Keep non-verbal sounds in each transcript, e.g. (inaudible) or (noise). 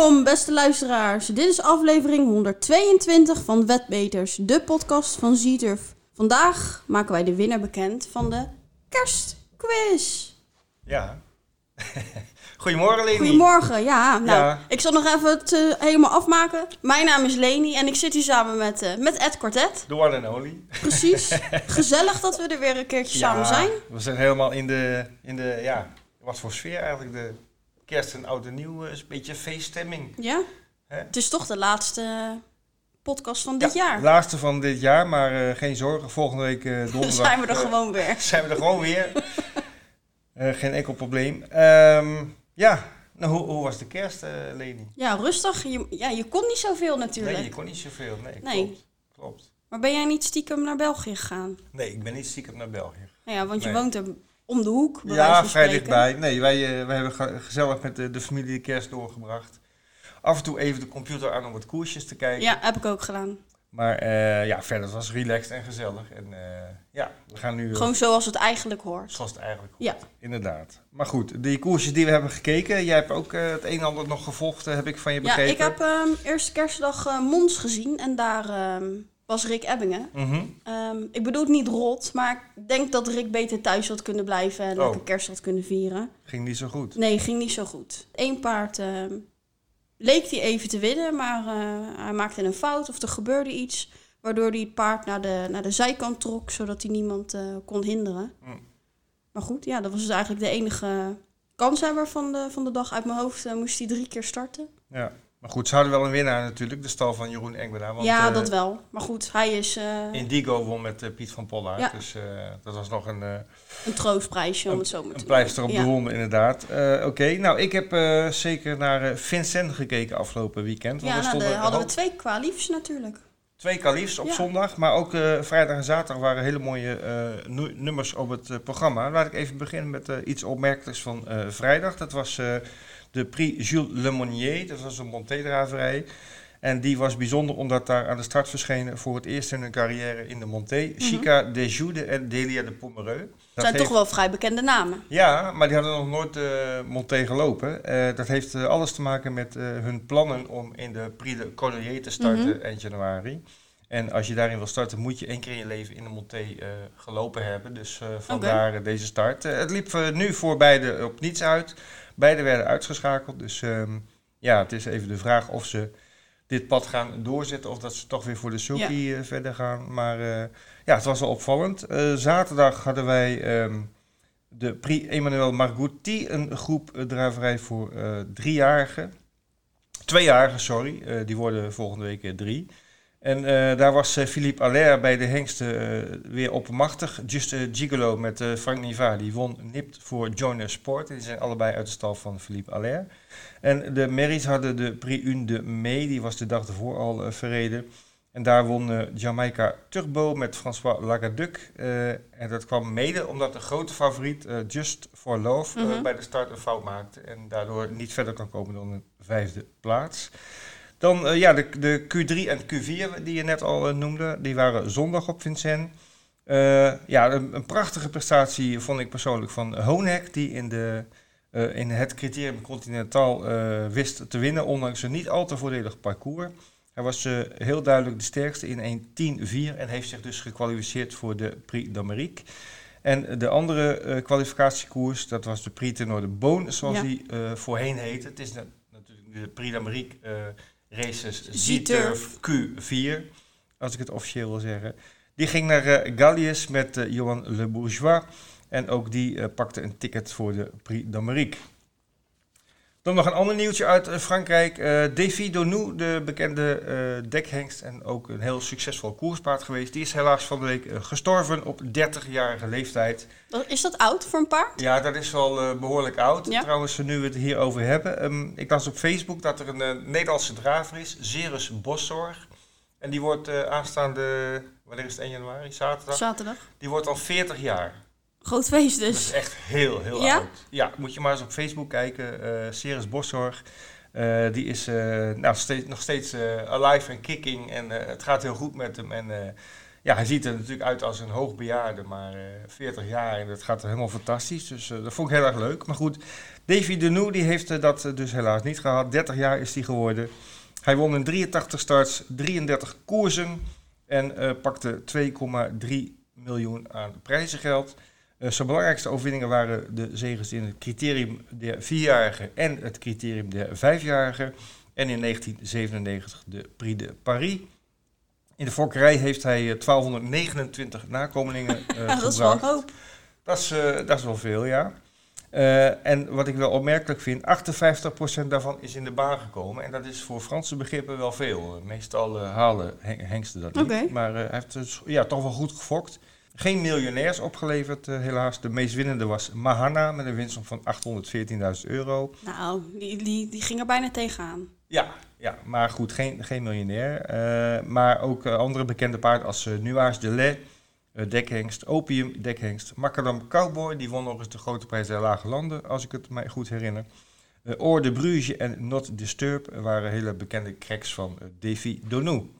Welkom, beste luisteraars. Dit is aflevering 122 van Wetbeters, de podcast van Zieturf. Vandaag maken wij de winnaar bekend van de kerstquiz. Ja. (laughs) Goedemorgen, Leni. Goedemorgen, ja. Nou, Ja. ik zal nog even het eh, helemaal afmaken. Mijn naam is Leni en ik zit hier samen met, eh, met Ed Quartet. The one and only. Precies. (laughs) Gezellig dat we er weer een keertje samen zijn. We zijn helemaal in de, in de, ja, wat voor sfeer eigenlijk. De kerst en oud en nieuw is een beetje feeststemming. Ja? Het is toch de laatste podcast van dit Ja, jaar. Laatste van dit jaar, maar eh, geen zorgen. Volgende week eh, (laughs) donderdag zijn we er eh, gewoon (laughs) weer. zijn we er gewoon weer. Eh, geen enkel probleem. Ehm, ja, nou, hoe, hoe was de kerst, eh Leni? Ja, rustig. Je, ja, je kon niet zoveel natuurlijk. Nee, je kon niet zoveel. Nee, Nee. klopt. klopt. Maar ben jij niet stiekem naar België gegaan? Nee, ik ben niet stiekem naar België. Nou ja, want je woont er om de hoek. Ja, vrij dichtbij. Nee, wij, eh, wij hebben ge- gezellig met de, de familie de kerst doorgebracht. Af en toe even de computer aan om wat koersjes te kijken. Ja, heb ik ook gedaan. Maar eh, ja, verder was relaxed en gezellig. En eh, ja, we gaan nu Gewoon zoals het eigenlijk hoort. zoals het eigenlijk Ja. hoort. Inderdaad. Maar goed, die koersjes die we hebben gekeken. Jij hebt ook het een en ander nog gevolgd, heb ik van je Ja, begrepen. ik heb ehm eerste kerstdag Mons gezien en daar ehm, was Rick Ebbingen. Mhm. Ehm, ik bedoel het niet rot, maar ik denk dat Rick beter thuis had kunnen blijven en Oh. lekker kerst had kunnen vieren. Ging niet zo goed. Nee, ging niet zo goed. Eén paard ehm, leek hij even te winnen, maar eh, hij maakte een fout of er gebeurde iets. Waardoor hij het paard naar de, naar de zijkant trok, zodat hij niemand eh, kon hinderen. Hm. Maar goed, ja, dat was dus eigenlijk de enige kanshebber van de, van de dag. Uit mijn hoofd eh, moest hij drie keer starten. Ja. Maar goed, ze hadden wel een winnaar natuurlijk. De stal van Jeroen Engbeda. Want, ja, eh, dat wel. Maar goed, hij is eh, Indigo won met eh, Piet van Pollard. Ja. Dus dat was nog een... een troostprijsje, om het zo maar te Een pleister op Ja. de wonden, inderdaad. Oké, nou, ik heb zeker naar Vincent gekeken afgelopen weekend. Want Ja, nou, daar hadden we twee kwaliefs natuurlijk. twee kalifs op Ja. zondag. Maar ook vrijdag en zaterdag waren hele mooie nu- nummers op het programma. Laat ik even beginnen met iets opmerkelijks van vrijdag. Dat was de Prix Jules Lemonnier. Dat was een Monté-draverij. En die was bijzonder omdat daar aan de start verschenen voor het eerst in hun carrière in de Monté. Chica de Jude en Delia de Pomereux. Dat zijn toch wel vrij bekende namen. Ja, maar die hadden nog nooit uh, Monté gelopen. Eh, dat heeft eh, alles te maken met hun plannen om in de Prix de Cordelier te starten Mhm. eind januari. En als je daarin wil starten, moet je één keer in je leven in de Monté gelopen hebben. Dus vandaar deze start. Het liep nu voor beide op niets uit. Beide werden uitgeschakeld. Dus ehm, ja, het is even de vraag of ze dit pad gaan doorzetten of dat ze toch weer voor de sulky eh, verder gaan. Maar eh, ja, het was wel opvallend. Eh, zaterdag hadden wij ehm, de Prix Emmanuel Margouti, een groep draverij voor driejarigen. Tweejarigen, sorry. Die worden volgende week drie. En eh, daar was eh, Philippe Allaire bij de hengsten eh, weer oppermachtig. Just Gigolo met Frank Niva, die won nipt voor Joiner Sport. Die zijn allebei uit de stal van Philippe Allaire. En de Merries hadden de Prix Une de Mai, die was de dag ervoor al verreden. En daar won Jamaica Turbo met François Lagaduc. En dat kwam mede omdat de grote favoriet Just for Love Mhm. bij de start een fout maakte. En daardoor niet verder kan komen dan een vijfde plaats. Dan eh, ja, de, de Q3 en Q4 die je net al eh, noemde, die waren zondag op Vincent. Eh, ja, een, een prachtige prestatie vond ik persoonlijk van Honek, die in, de, in het criterium continentaal eh, wist te winnen, ondanks een niet al te voordelig parcours. Hij was eh, heel duidelijk de sterkste in 1.10.4 en heeft zich dus gekwalificeerd voor de Prix d'Amérique. En de andere eh, kwalificatiekoers, dat was de Prix Tenor de Boon, zoals Ja. die voorheen heette. Het is na- natuurlijk de Prix d'Amérique Races Z-Turf. Z-Turf Q4, als ik het officieel wil zeggen. Die ging naar eh Gallius met eh, Johan Le Bourgeois. En ook die eh, pakte een ticket voor de Prix d'Amérique. Dan nog een ander nieuwtje uit eh, Frankrijk. Eh Davy Donou, de bekende eh, dekhengst en ook een heel succesvol koerspaard geweest. Die is helaas van de week gestorven op 30-jarige leeftijd. Is dat oud voor een paard? Ja, dat is wel eh, behoorlijk oud. Ja. Trouwens, nu we het hierover hebben. ehm, ik las op Facebook dat er een Nederlandse draver is, Zerus Boszorg. En die wordt aanstaande, wanneer is het 1 januari? Zaterdag. Zaterdag. Die wordt al 40 jaar. Groot feest Dat is dus. echt heel, heel Ja? oud. Ja, moet je maar eens op Facebook kijken. eh Ceres Boszorg. Eh, die is eh, nou, steeds, nog steeds alive en kicking. En het gaat heel goed met hem. En ja, hij ziet er natuurlijk uit als een hoogbejaarde. Maar eh 40 jaar en dat gaat helemaal fantastisch. Dus dat vond ik heel erg leuk. Maar goed, Davy Denou die heeft dat dus helaas niet gehad. 30 jaar is hij geworden. Hij won in 83 starts, 33 koersen en pakte 2,3 miljoen aan prijzengeld. Zijn belangrijkste overwinningen waren de zegens in het criterium der vierjarigen en het criterium der vijfjarigen. En in 1997 de Prix de Paris. In de fokkerij heeft hij 1229 nakomelingen uh, (laughs) dat is wel hoop. Dat is, uh, dat is wel veel, ja. Uh, en wat ik wel opmerkelijk vind, 58% daarvan is in de baan gekomen. En dat is voor Franse begrippen wel veel. Meestal halen hengsten dat niet. Maar hij heeft dus, ja, toch wel goed gefokt. Geen miljonairs opgeleverd, helaas. De meest winnende was Mahana met een winst van 814.000 euro. Nou, die, die, die ging er bijna tegenaan. Ja, ja, maar goed, geen, geen miljonair. Uh, maar ook uh, andere bekende paarden als Nuage de Lait, Dekhengst, Opium, Dekhengst, Macadam Cowboy, die won nog eens de grote prijs der Lage Landen, als ik het mij goed herinner. Oor de Bruges en Not Disturb waren hele bekende cracks van Davy Donou.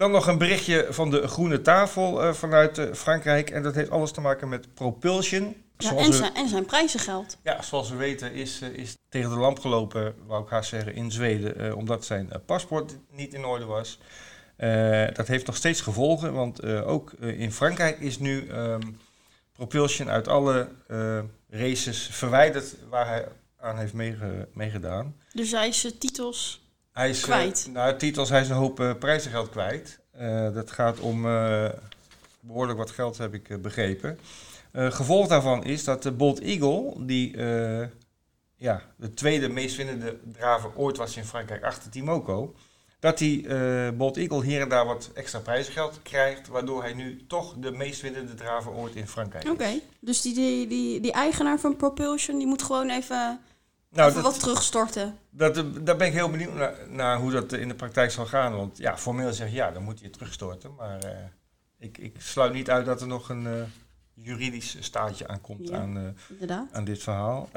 Dan nog een berichtje van de groene tafel vanuit Frankrijk. En dat heeft alles te maken met propulsion. Ja, en, zijn, en zijn prijzengeld. Ja, zoals we weten is, uh, is tegen de lamp gelopen, wou ik haast zeggen, in Zweden. Uh, omdat zijn paspoort niet in orde was. dat heeft nog steeds gevolgen, want ook in Frankrijk is nu um, Propulsion uit alle races verwijderd waar hij aan heeft meege, meegedaan. Dus hij is titels hij is, kwijt? nou, titels, hij is een hoop prijzengeld kwijt. dat gaat om behoorlijk wat geld, heb ik begrepen. Uh, gevolg daarvan is dat de Bolt Eagle, die uh, ja, de tweede meest winnende draver ooit was in Frankrijk achter Timoco, dat die uh, Bolt Eagle hier en daar wat extra prijzengeld krijgt, waardoor hij nu toch de meest winnende draver ooit in Frankrijk is. Oké, dus die, die, die, die, eigenaar van Propulsion, die moet gewoon even, nou, even wat terugstorten. Dat, daar ben ik heel benieuwd naar, naar, hoe dat in de praktijk zal gaan. Want ja, formeel zeg je ja, dan moet je terugstorten. Maar ik, ik sluit niet uit dat er nog een juridisch staatje aankomt aan, uh, aan dit verhaal.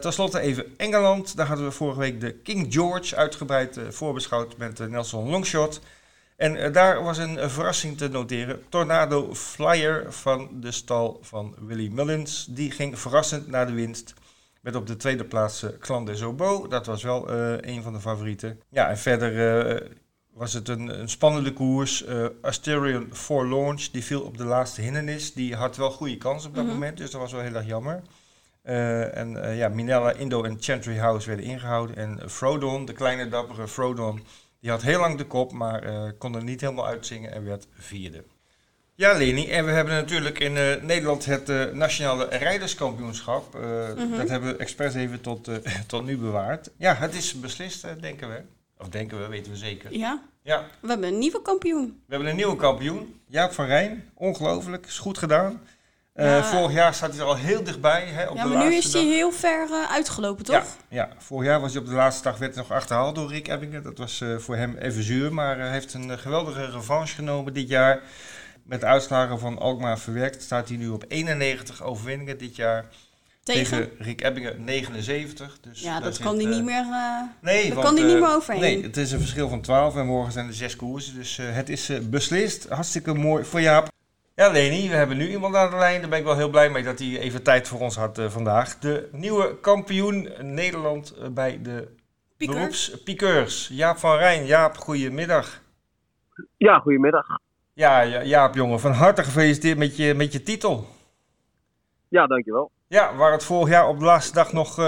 Ten slotte even Engeland. Daar hadden we vorige week de King George uitgebreid voorbeschouwd met Nelson Longshot. En daar was een verrassing te noteren. Tornado Flyer van de stal van Willy Mullins. Die ging verrassend naar de winst. Met op de tweede plaats Clan des Obo. Dat was wel een van de favorieten. Ja, en verder was het een, een spannende koers. Uh, Asterion for Launch, die viel op de laatste hindernis. Die had wel goede kans op dat mhm. moment, dus dat was wel heel erg jammer. Uh, en uh, ja, Minella, Indo en Chantry House werden ingehouden. En Frodon, de kleine dappere Frodon, die had heel lang de kop, maar kon er niet helemaal uitzingen en werd vierde. Ja, Leni, en we hebben natuurlijk in Nederland het Nationale Rijderskampioenschap. Mhm. Dat hebben we expres even tot, (laughs) tot nu bewaard. Ja, het is beslist, denken we. Of denken we, weten we zeker. Ja? Ja. We hebben een nieuwe kampioen. We hebben een nieuwe kampioen. Jaap van Rijn. Ongelooflijk. Is goed gedaan. Vorig jaar staat hij er al heel dichtbij. Hè, op ja, maar nu is hij heel ver uitgelopen, toch? Ja, ja, vorig jaar was hij op de laatste dag werd nog achterhaald door Rick Ebbingen. Dat was voor hem even zuur. Maar hij heeft een geweldige revanche genomen dit jaar. Met de uitslagen van Alkmaar verwerkt staat hij nu op 91 overwinningen dit jaar. Tegen? Rick Ebbingen 79. Dus ja, dat kan hij niet meer. Uh, nee, kan hij niet meer overheen. Nee, het is een verschil van 12 en morgen zijn er zes koersen. Dus uh, het is uh, beslist. Hartstikke mooi voor Jaap. Ja, Leni, we hebben nu iemand aan de lijn. Daar ben ik wel heel blij mee dat hij even tijd voor ons had vandaag. De nieuwe kampioen Nederland bij de beroepspiekeurs. Jaap van Rijn. Jaap, goedemiddag. Ja, goedemiddag. Ja, ja, Jaap jongen, van harte gefeliciteerd met je, met je titel. Ja, dankjewel. Ja, waar het vorig jaar op de laatste dag nog uh,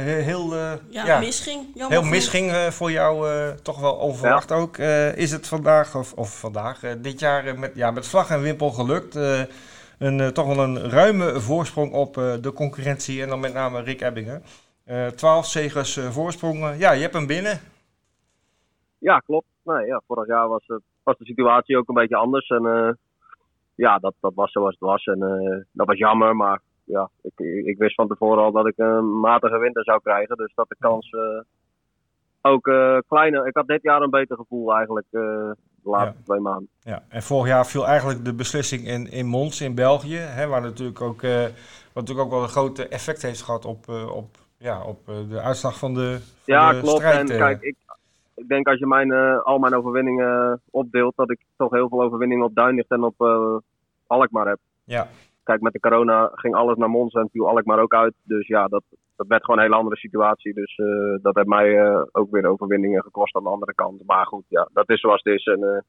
heel, uh, ja, ja, misging. Jammer heel misging uh, voor jou, toch wel onverwacht ook. is het vandaag, of, of vandaag, dit jaar met, ja, met vlag en wimpel gelukt. een, toch wel een ruime voorsprong op de concurrentie en dan met name Rick Ebbingen. Twaalf zegers voorsprong. ja, je hebt hem binnen. Ja, klopt. Nee, ja, vorig jaar was, het, was de situatie ook een beetje anders. En ja, dat, dat was zoals het was. En dat was jammer, maar ja, ik, ik wist van tevoren al dat ik een matige winter zou krijgen. Dus dat de kans uh, ook kleiner. Ik had dit jaar een beter gevoel eigenlijk de laatste twee maanden. Ja, en vorig jaar viel eigenlijk de beslissing in, in Mons in België. Hè, waar natuurlijk ook, wat natuurlijk ook wel een groot effect heeft gehad op, op, ja, op de uitslag van de, van ja, de klopt. strijd. En kijk, ik, ik denk als je mijn, al mijn overwinningen opdeelt, dat ik toch heel veel overwinningen op Duinlicht en op Alkmaar heb. Ja, kijk, met de corona ging alles naar Mons en viel Alkmaar ook uit. Dus ja, dat, dat werd gewoon een hele andere situatie. Dus dat heeft mij ook weer overwinningen gekost aan de andere kant. Maar goed, ja, dat is zoals het is. En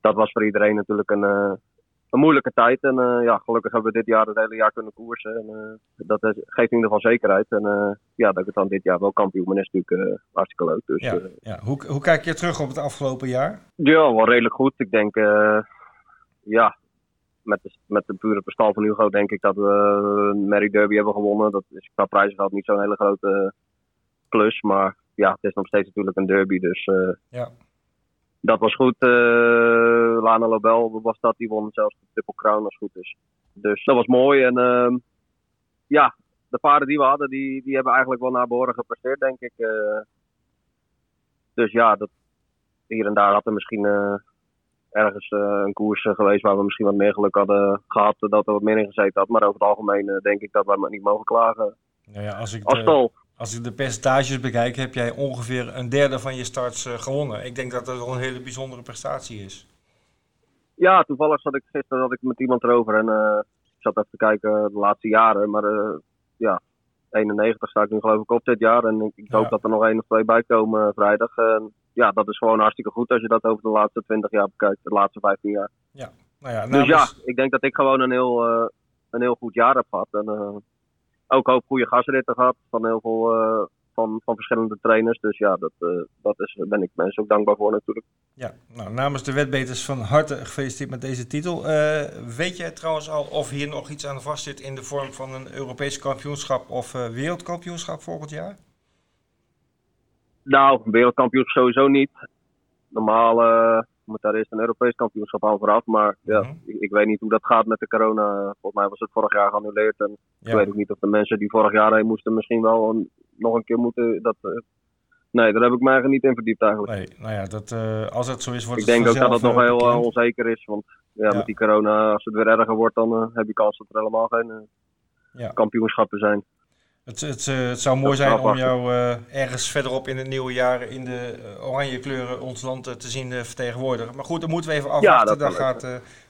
dat was voor iedereen natuurlijk een, een moeilijke tijd. En ja, gelukkig hebben we dit jaar het hele jaar kunnen koersen. En dat geeft in ieder geval zekerheid. En ja, dat ik het dan dit jaar wel kampioen ben is natuurlijk hartstikke leuk. Dus, ja, ja. Hoe, hoe kijk je terug op het afgelopen jaar? Ja, wel redelijk goed. Ik denk, ja, met de, met de pure bestal van Hugo denk ik dat we een Mary Derby hebben gewonnen. Dat is qua prijzengeld niet zo'n hele grote klus. Maar ja, het is nog steeds natuurlijk een derby. Dus ja. Dat was goed. Uh, Lana Lobel was dat. Die won zelfs de Triple Crown als het goed is. Dus dat was mooi. En uh, ja, de paarden die we hadden, die, die hebben eigenlijk wel naar behoren gepresteerd, denk ik. Uh, dus ja, dat, hier en daar had er misschien ergens uh, een koers geweest waar we misschien wat meer geluk hadden gehad dat er wat meer in gezeten had. Maar over het algemeen denk ik dat we niet mogen klagen. Nou ja, als ik als de, Als ik de percentages bekijk, heb jij ongeveer een derde van je starts gewonnen. Ik denk dat dat wel een hele bijzondere prestatie is. Ja, toevallig zat ik gisteren had ik met iemand erover en ik zat even te kijken de laatste jaren. Maar ja, 91 sta ik nu geloof ik op dit jaar. En ik, ik hoop dat er nog één of twee bij komen vrijdag ja, dat is gewoon hartstikke goed als je dat over de laatste 20 jaar bekijkt, de laatste 15 jaar. Ja. Nou ja, dus ja, ik denk dat ik gewoon een heel, een heel goed jaar heb gehad. En ook hoop goede gastritten gehad van heel veel uh, van, van verschillende trainers. Dus ja, dat, dat is, ben ik mensen ook dankbaar voor natuurlijk. Ja, nou, namens de wetbeters van harte gefeliciteerd met deze titel. weet jij trouwens al of hier nog iets aan vast zit in de vorm van een Europees kampioenschap of wereldkampioenschap volgend jaar? Nou, wereldkampioenschap sowieso niet. Normaal moet daar eerst een Europees kampioenschap aan vooraf. Maar ja, mhm. ik, ik, weet niet hoe dat gaat met de corona. Volgens mij was het vorig jaar geannuleerd. En ik weet ook niet of de mensen die vorig jaar heen moesten misschien wel een, nog een keer moeten. Dat, uh, nee, daar heb ik mij eigenlijk niet in verdiept eigenlijk. Nee, nou ja, dat, uh, als het zo is, wordt ik het Ik denk ook dat het nog heel onzeker is. Want ja, ja, met die corona, als het weer erger wordt, dan heb je kans dat er helemaal geen kampioenschappen zijn. Het, het, eh, het, zou mooi zijn om jou uh, ergens verderop in het nieuwe jaar in de uh, oranje kleuren ons land te zien vertegenwoordigen. Maar goed, dan moeten we even afwachten. Ja, daar, gaat,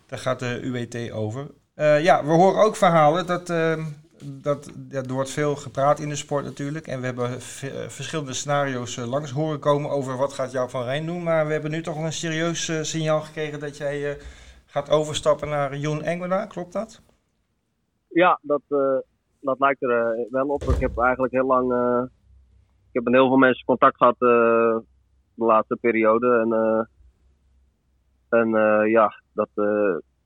daar gaat de UWT over. ja, we horen ook verhalen dat, dat ja, er wordt veel gepraat in de sport natuurlijk. En we hebben verschillende scenario's langs horen komen over wat gaat jou van Rijn doen. Maar we hebben nu toch een serieus signaal gekregen dat jij gaat overstappen naar Joen Engela. Klopt dat? Ja, dat dat lijkt er eh, wel op. Ik heb eigenlijk heel lang. Uh, ik heb met heel veel mensen contact gehad uh, de laatste periode. En, en ja, dat,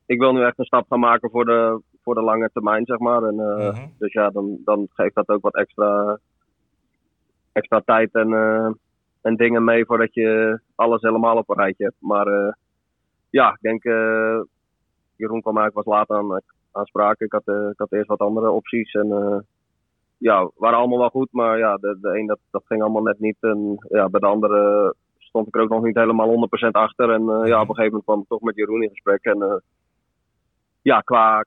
ik wil nu echt een stap gaan maken voor de, voor de lange termijn, zeg maar. En, mhm. Dus ja, dan, dan geeft dat ook wat extra, extra tijd en, en dingen mee voordat je alles helemaal op een rijtje hebt. Maar ja, ik denk. Jeroen kwam eigenlijk was laat aan aanspraken. Ik had, uh, ik had eerst wat andere opties. En uh, ja, waren allemaal wel goed. Maar ja, de, de een dat, dat ging allemaal net niet. En ja, bij de andere stond ik er ook nog niet helemaal 100% achter. En uh, ja, op een gegeven moment kwam ik toch met Jeroen in gesprek. En ja, qua,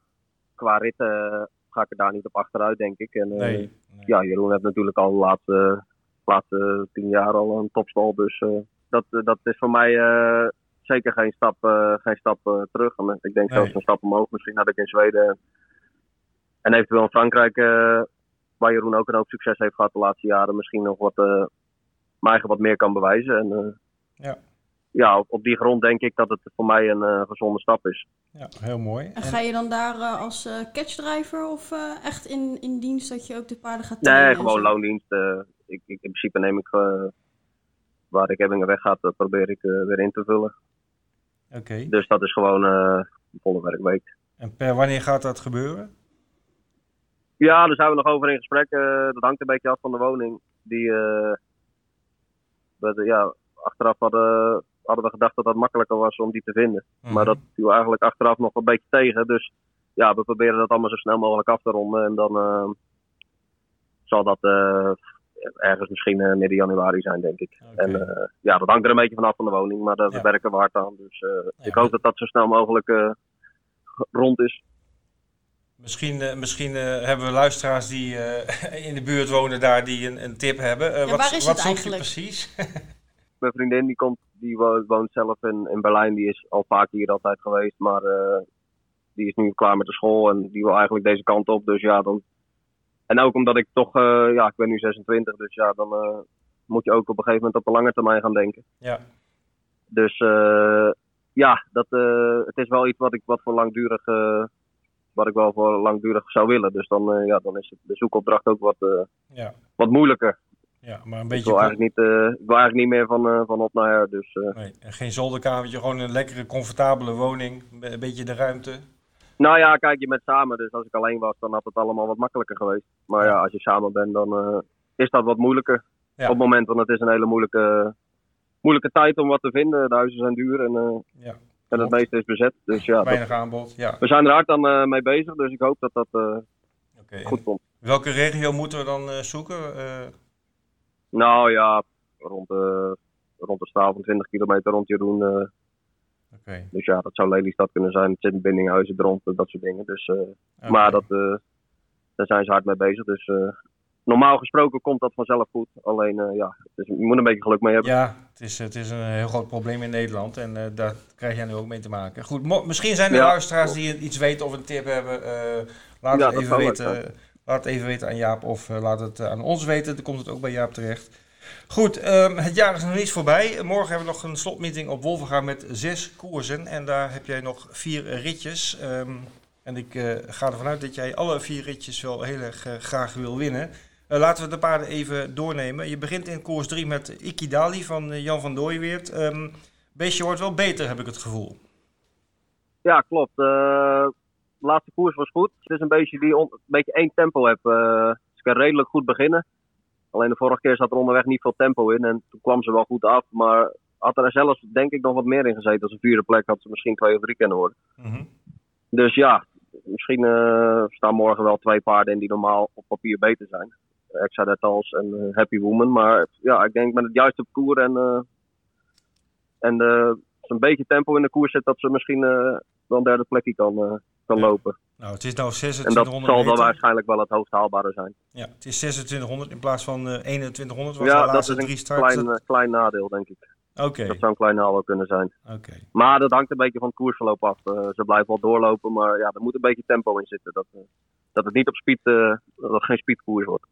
qua ritten ga ik er daar niet op achteruit, denk ik. En nee, ja, Jeroen heeft natuurlijk al de laatste, laatste tien jaar al een topstal. Dus dat, dat is voor mij zeker geen stap, uh, geen stap uh, terug. Ik denk zelfs een stap omhoog. Misschien had ik in Zweden en eventueel in Frankrijk, uh, waar Jeroen ook een hoop succes heeft gehad de laatste jaren, misschien nog wat, mij wat meer kan bewijzen. En, ja. Ja, op, op, die grond denk ik dat het voor mij een gezonde stap is. Ja, heel mooi. En ga je dan daar als catchdriver of echt in, in dienst dat je ook de paarden gaat trainen? Nee, gewoon loondienst. Ik, ik, in principe neem ik waar ik Ebbingen weg gaat, probeer ik weer in te vullen. Dus dat is gewoon een volle werkweek. En per wanneer gaat dat gebeuren? Ja, daar zijn we nog over in gesprek. Uh, dat hangt een beetje af van de woning. Die, we, ja, achteraf hadden, hadden we gedacht dat dat makkelijker was om die te vinden. Mhm. Maar dat viel eigenlijk achteraf nog een beetje tegen. Dus ja, we proberen dat allemaal zo snel mogelijk af te ronden. En dan zal dat ergens misschien uh, midden januari zijn, denk ik. En uh, ja, dat hangt er een beetje vanaf van de woning, maar daar werken we hard aan. Dus uh, ik hoop dat dat zo snel mogelijk rond is. Misschien, misschien hebben we luisteraars die (laughs) in de buurt wonen daar die een, een tip hebben. Ja, wat waar is wat het eigenlijk? precies? (laughs) Mijn vriendin die komt, die woont zelf in, in Berlijn, die is al vaak hier altijd geweest, maar die is nu klaar met de school en die wil eigenlijk deze kant op. Dus ja, dan en ook omdat ik toch, ja, ik ben nu 26, dus ja, dan moet je ook op een gegeven moment op de lange termijn gaan denken. Ja. Dus ja, dat, het is wel iets wat ik wat voor langdurig wat ik wel voor langdurig zou willen. Dus dan, ja, dan is de zoekopdracht ook wat, ja. wat moeilijker. Ja, maar een beetje... Ik wil eigenlijk niet, uh, ik wil eigenlijk niet meer van, van op naar her. Dus, nee, en geen zolderkamertje, gewoon een lekkere, comfortabele woning. Een beetje de ruimte. Nou ja, kijk, je bent samen. Dus als ik alleen was, dan had het allemaal wat makkelijker geweest. Maar ja, als je samen bent, dan is dat wat moeilijker. Ja. Op het moment, want het is een hele moeilijke, moeilijke tijd om wat te vinden. De huizen zijn duur en, ja, en het meeste is bezet. Dus, ja, Weinig dat, aanbod, ja. We zijn er hard aan mee bezig, dus ik hoop dat dat okay, goed komt. Welke regio moeten we dan zoeken? Nou ja, rond de, rond de straal van 20 kilometer rond Jeroen. Okay. Dus ja, dat zou Lelystad kunnen zijn. Het zit Bindinghuizen rond, dat soort dingen. Dus, okay. Maar dat, uh, daar zijn ze hard mee bezig. Dus normaal gesproken komt dat vanzelf goed. Alleen ja, je moet een beetje geluk mee hebben. Ja, het is, het is een heel groot probleem in Nederland. En daar krijg jij nu ook mee te maken. Goed, misschien zijn er ja, luisteraars die iets weten of een tip hebben. laat ja, het even weten. Laat het even weten aan Jaap of laat het aan ons weten. Dan komt het ook bij Jaap terecht. Goed, um, het jaar is nog niet voorbij. Morgen hebben we nog een slotmeeting op Wolvenga met zes koersen. En daar heb jij nog vier ritjes. Um, en ik uh, ga ervan uit dat jij alle vier ritjes wel heel erg graag wil winnen. laten we de paarden even doornemen. Je begint in koers 3 met Ikidali van Jan van Dooiweert. Um, beestje wordt wel beter, heb ik het gevoel. Ja, klopt de laatste koers was goed. Het is een beetje die een beetje één tempo heb. Uh, dus kan redelijk goed beginnen. Alleen de vorige keer zat er onderweg niet veel tempo in. En toen kwam ze wel goed af. Maar had er zelfs denk ik nog wat meer in gezeten. Als een vierde plek had ze misschien twee of drie kunnen worden. Mm Dus ja, misschien uh, staan morgen wel twee paarden in die normaal op papier beter zijn. Exadetals en uh, Happy Woman. Maar ja, ik denk met het juiste parcours en, uh, en een beetje tempo in de koers zit, dat ze misschien wel een derde plekje kan, kan lopen. Nou, het is nou 2600 En dat zal dan waarschijnlijk wel het hoogst haalbare zijn. Ja, het is 2600 in plaats van uh, 2100. Was ja, dat is een klein, uh, klein nadeel, denk ik. Oké. Dat zou een klein nadeel kunnen zijn. Oké. Maar dat hangt een beetje van het koersverloop af. Uh, ze blijven wel doorlopen, maar ja, er moet een beetje tempo in zitten. Dat, uh, dat het niet op speed, dat het geen speedkoers wordt.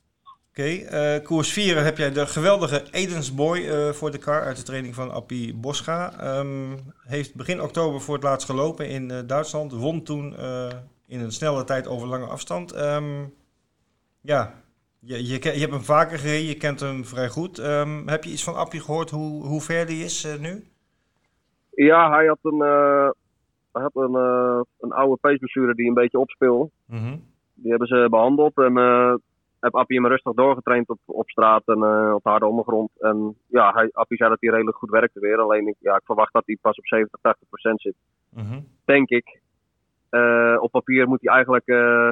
Oké, okay, koers 4 heb jij de geweldige Edensboy uh, voor de car uit de training van Appie Boscha. Um, heeft begin oktober voor het laatst gelopen in uh, Duitsland. Won toen in een snelle tijd over lange afstand. Um, ja, je, je, je, hebt hem vaker gereden, je kent hem vrij goed. Um, heb je iets van Appie gehoord hoe, hoe ver die is nu? Ja, hij had een, hij had een, een oude peesblessure die een beetje opspeelde. Mm -hmm. Die hebben ze behandeld en heb Appie hem rustig doorgetraind op, op straat en op de harde ondergrond. En ja, hij, Appie zei dat hij redelijk goed werkte weer. Alleen ik, ja, ik verwacht dat hij pas op 70, 80 procent zit. Mm -hmm. Denk ik. Uh, op papier moet hij eigenlijk, uh,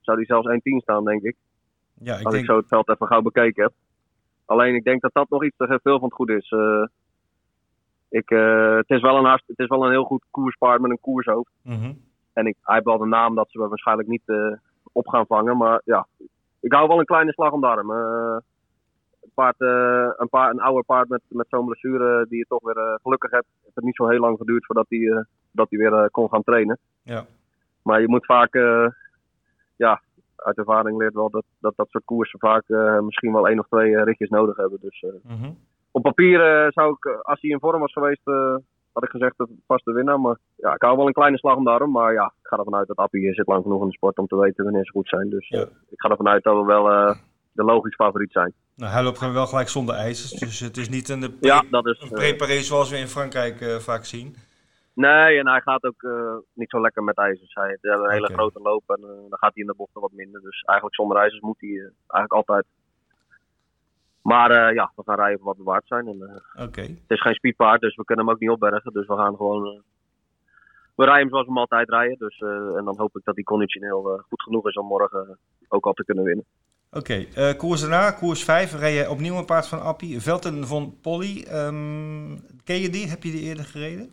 zou hij zelfs 1-10 staan, denk ik. Ja, ik Als denk... ik zo het veld even gauw bekeken heb. Alleen ik denk dat dat nog iets te veel van het goed is. ik, het, is wel een hartst, het is wel een heel goed koerspaard met een koershoofd. Mm -hmm. En ik, hij heeft wel de naam dat ze waarschijnlijk niet op gaan vangen. Maar ja, ik hou wel een kleine slag om de arm. Uh, een, paard, een, paar, een ouder paard met, met zo'n blessure die je toch weer uh, gelukkig hebt. Het heeft niet zo heel lang geduurd voordat hij, dat hij weer kon gaan trainen. Ja. Maar je moet vaak, ja, uit ervaring leert wel dat dat, dat soort koersen vaak misschien wel één of twee ritjes nodig hebben. Dus mm -hmm. op papier zou ik, als hij in vorm was geweest, had ik gezegd dat het vast de winnaar. Maar ja, ik hou wel een kleine slag om de arm. Maar ja, ik ga ervan uit dat Appie zit lang genoeg in de sport om te weten wanneer ze goed zijn. Dus ja. ik ga ervan uit dat we wel de logisch favoriet zijn. Nou, hij loopt wel gelijk zonder ijzers. Dus het is niet een, pre ja, dat is, een preparé zoals we in Frankrijk uh, vaak zien. Nee, en hij gaat ook niet zo lekker met ijzers. Hij heeft een hele okay. grote loop en dan gaat hij in de bochten wat minder. Dus eigenlijk zonder ijzers moet hij eigenlijk altijd. Maar ja, we gaan rijden wat we waard zijn. En, okay. Het is geen speedpaard, dus we kunnen hem ook niet opbergen. Dus we gaan gewoon. We rijden hem zoals we hem altijd rijden. Dus, en dan hoop ik dat hij conditioneel goed genoeg is om morgen ook al te kunnen winnen. Oké, okay. koers daarna, koers 5, rij je opnieuw een paard van Appie. Velten van Polly. Um, ken je die? Heb je die eerder gereden?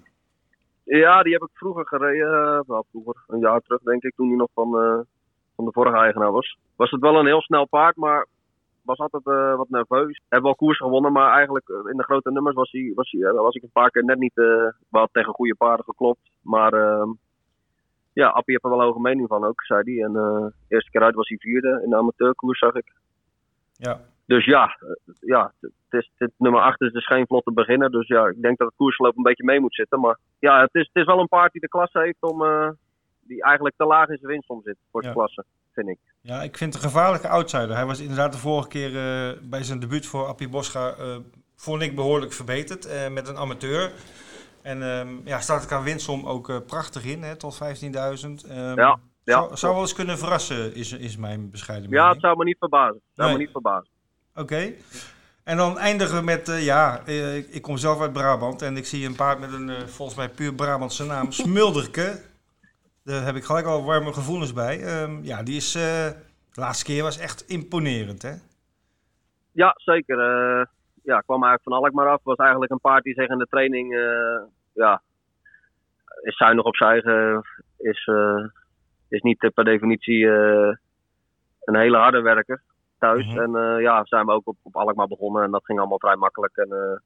Ja, die heb ik vroeger gereden. wel vroeger, een jaar terug denk ik, toen hij nog van, van de vorige eigenaar was. Was het wel een heel snel paard, maar was altijd wat nerveus. Hebben wel koers gewonnen, maar eigenlijk in de grote nummers was, hij, was, hij, was ik een paar keer net niet wel tegen goede paarden geklopt. Maar uh, ja, Appie heeft er wel een hoge mening van ook, zei hij. En de eerste keer uit was hij vierde in de amateurkoers, zag ik. Ja. Dus ja, ja het is, het, nummer 8 is dus geen vlotte beginner. Dus ja, ik denk dat het koersloop een beetje mee moet zitten. Maar ja, het is, het is wel een paard die de klasse heeft om... die eigenlijk te laag in zijn winst om zit voor de klasse, vind ik. Ja, ik vind het een gevaarlijke outsider. Hij was inderdaad de vorige keer bij zijn debuut voor Appie Boscha... vond ik behoorlijk verbeterd met een amateur... En um, ja, staat ik aan winstsom ook uh, prachtig in, hè, tot 15.000. Um, ehm, ja, ja. Zou, zou wel eens kunnen verrassen, is, is mijn bescheiden mening. Ja, het zou me niet verbazen. zou me niet verbazen. Oké. En dan eindigen we met, uh, ja, uh, ik kom zelf uit Brabant en ik zie een paard met een volgens mij puur Brabantse naam, (laughs) Smulderke. Daar heb ik gelijk al warme gevoelens bij. Um, ja, die is, de laatste keer was echt imponerend, hè? Ja, zeker ja, kwam eigenlijk van Alkmaar af. Was eigenlijk een paard die zich in de training uh, ja, is zuinig op zijn eigen. Is, uh, is niet per definitie een hele harde werker thuis. Mm -hmm. En ja, zijn we ook op, op Alkmaar begonnen en dat ging allemaal vrij makkelijk. En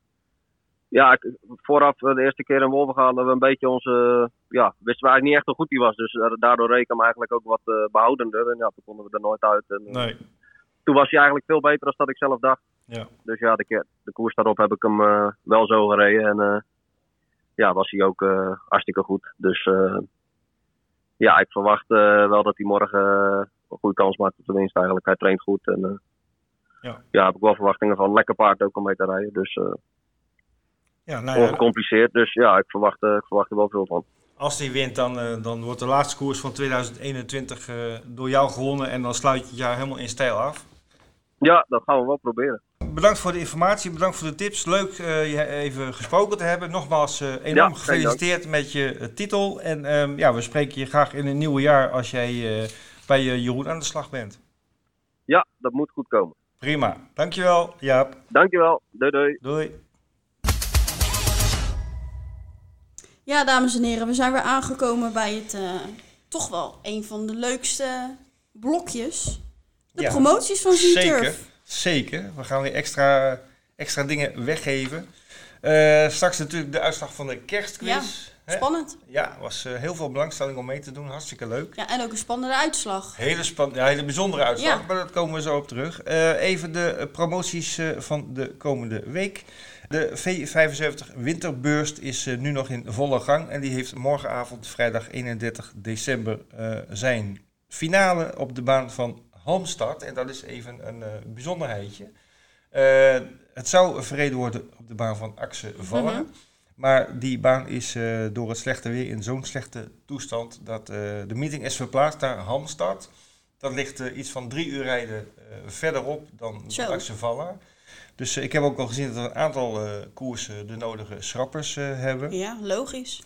ja, ik, vooraf de eerste keer in Wolven hadden we een beetje onze. Ja, wisten we eigenlijk niet echt hoe goed die was. Dus daardoor reken hem eigenlijk ook wat behoudender. En ja, toen konden we er nooit uit. En, nee. Toen was hij eigenlijk veel beter dan dat ik zelf dacht. Ja. Dus ja, de, de koers daarop heb ik hem uh, wel zo gereden. En uh, ja, was hij ook uh, hartstikke goed. Dus ja, ik verwacht wel dat hij morgen een goede kans maakt op de winst eigenlijk. Hij traint goed. En ja. ja, heb ik wel verwachtingen van. Lekker paard ook om mee te rijden. Dus ja, nou ja, ongecompliceerd. Dus ja, ik verwacht, ik verwacht er wel veel van. Als hij wint, dan, dan wordt de laatste koers van 2021 door jou gewonnen. En dan sluit je het jaar helemaal in stijl af. Ja, dat gaan we wel proberen. Bedankt voor de informatie, bedankt voor de tips. Leuk uh, je even gesproken te hebben. Nogmaals uh, enorm Ja, gefeliciteerd met je uh, titel. En um, ja, we spreken je graag in een nieuwe jaar als jij bij Jeroen aan de slag bent. Ja, dat moet goed komen. Prima. Dankjewel, Jaap. Dankjewel. Doei doei. Doei. Ja, dames en heren, we zijn weer aangekomen bij het toch wel een van de leukste blokjes. De Ja, promoties van Zeker. Zeker. We gaan weer extra, extra dingen weggeven. Eh, straks natuurlijk de uitslag van de kerstquiz. Hè? Spannend. Ja, was eh, heel veel belangstelling om mee te doen. Hartstikke leuk. Ja, en ook een spannende uitslag. Hele, span ja, hele bijzondere uitslag, Ja. maar daar komen we zo op terug. Eh, even de promoties van de komende week. De V75 Winterburst is nu nog in volle gang. En die heeft morgenavond, vrijdag 31 december, zijn finale op de baan van Halmstad. En dat is even een eh, bijzonderheidje. Eh, het zou verreden worden op de baan van Axe Vallen. Mhm. Maar die baan is eh, door het slechte weer in zo'n slechte toestand dat de meeting is verplaatst naar Halmstad. Dat ligt iets van drie uur rijden verderop dan Zo. dan Axevallen. Dus ik heb ook al gezien dat er een aantal koersen de nodige schrappers hebben. Ja, logisch.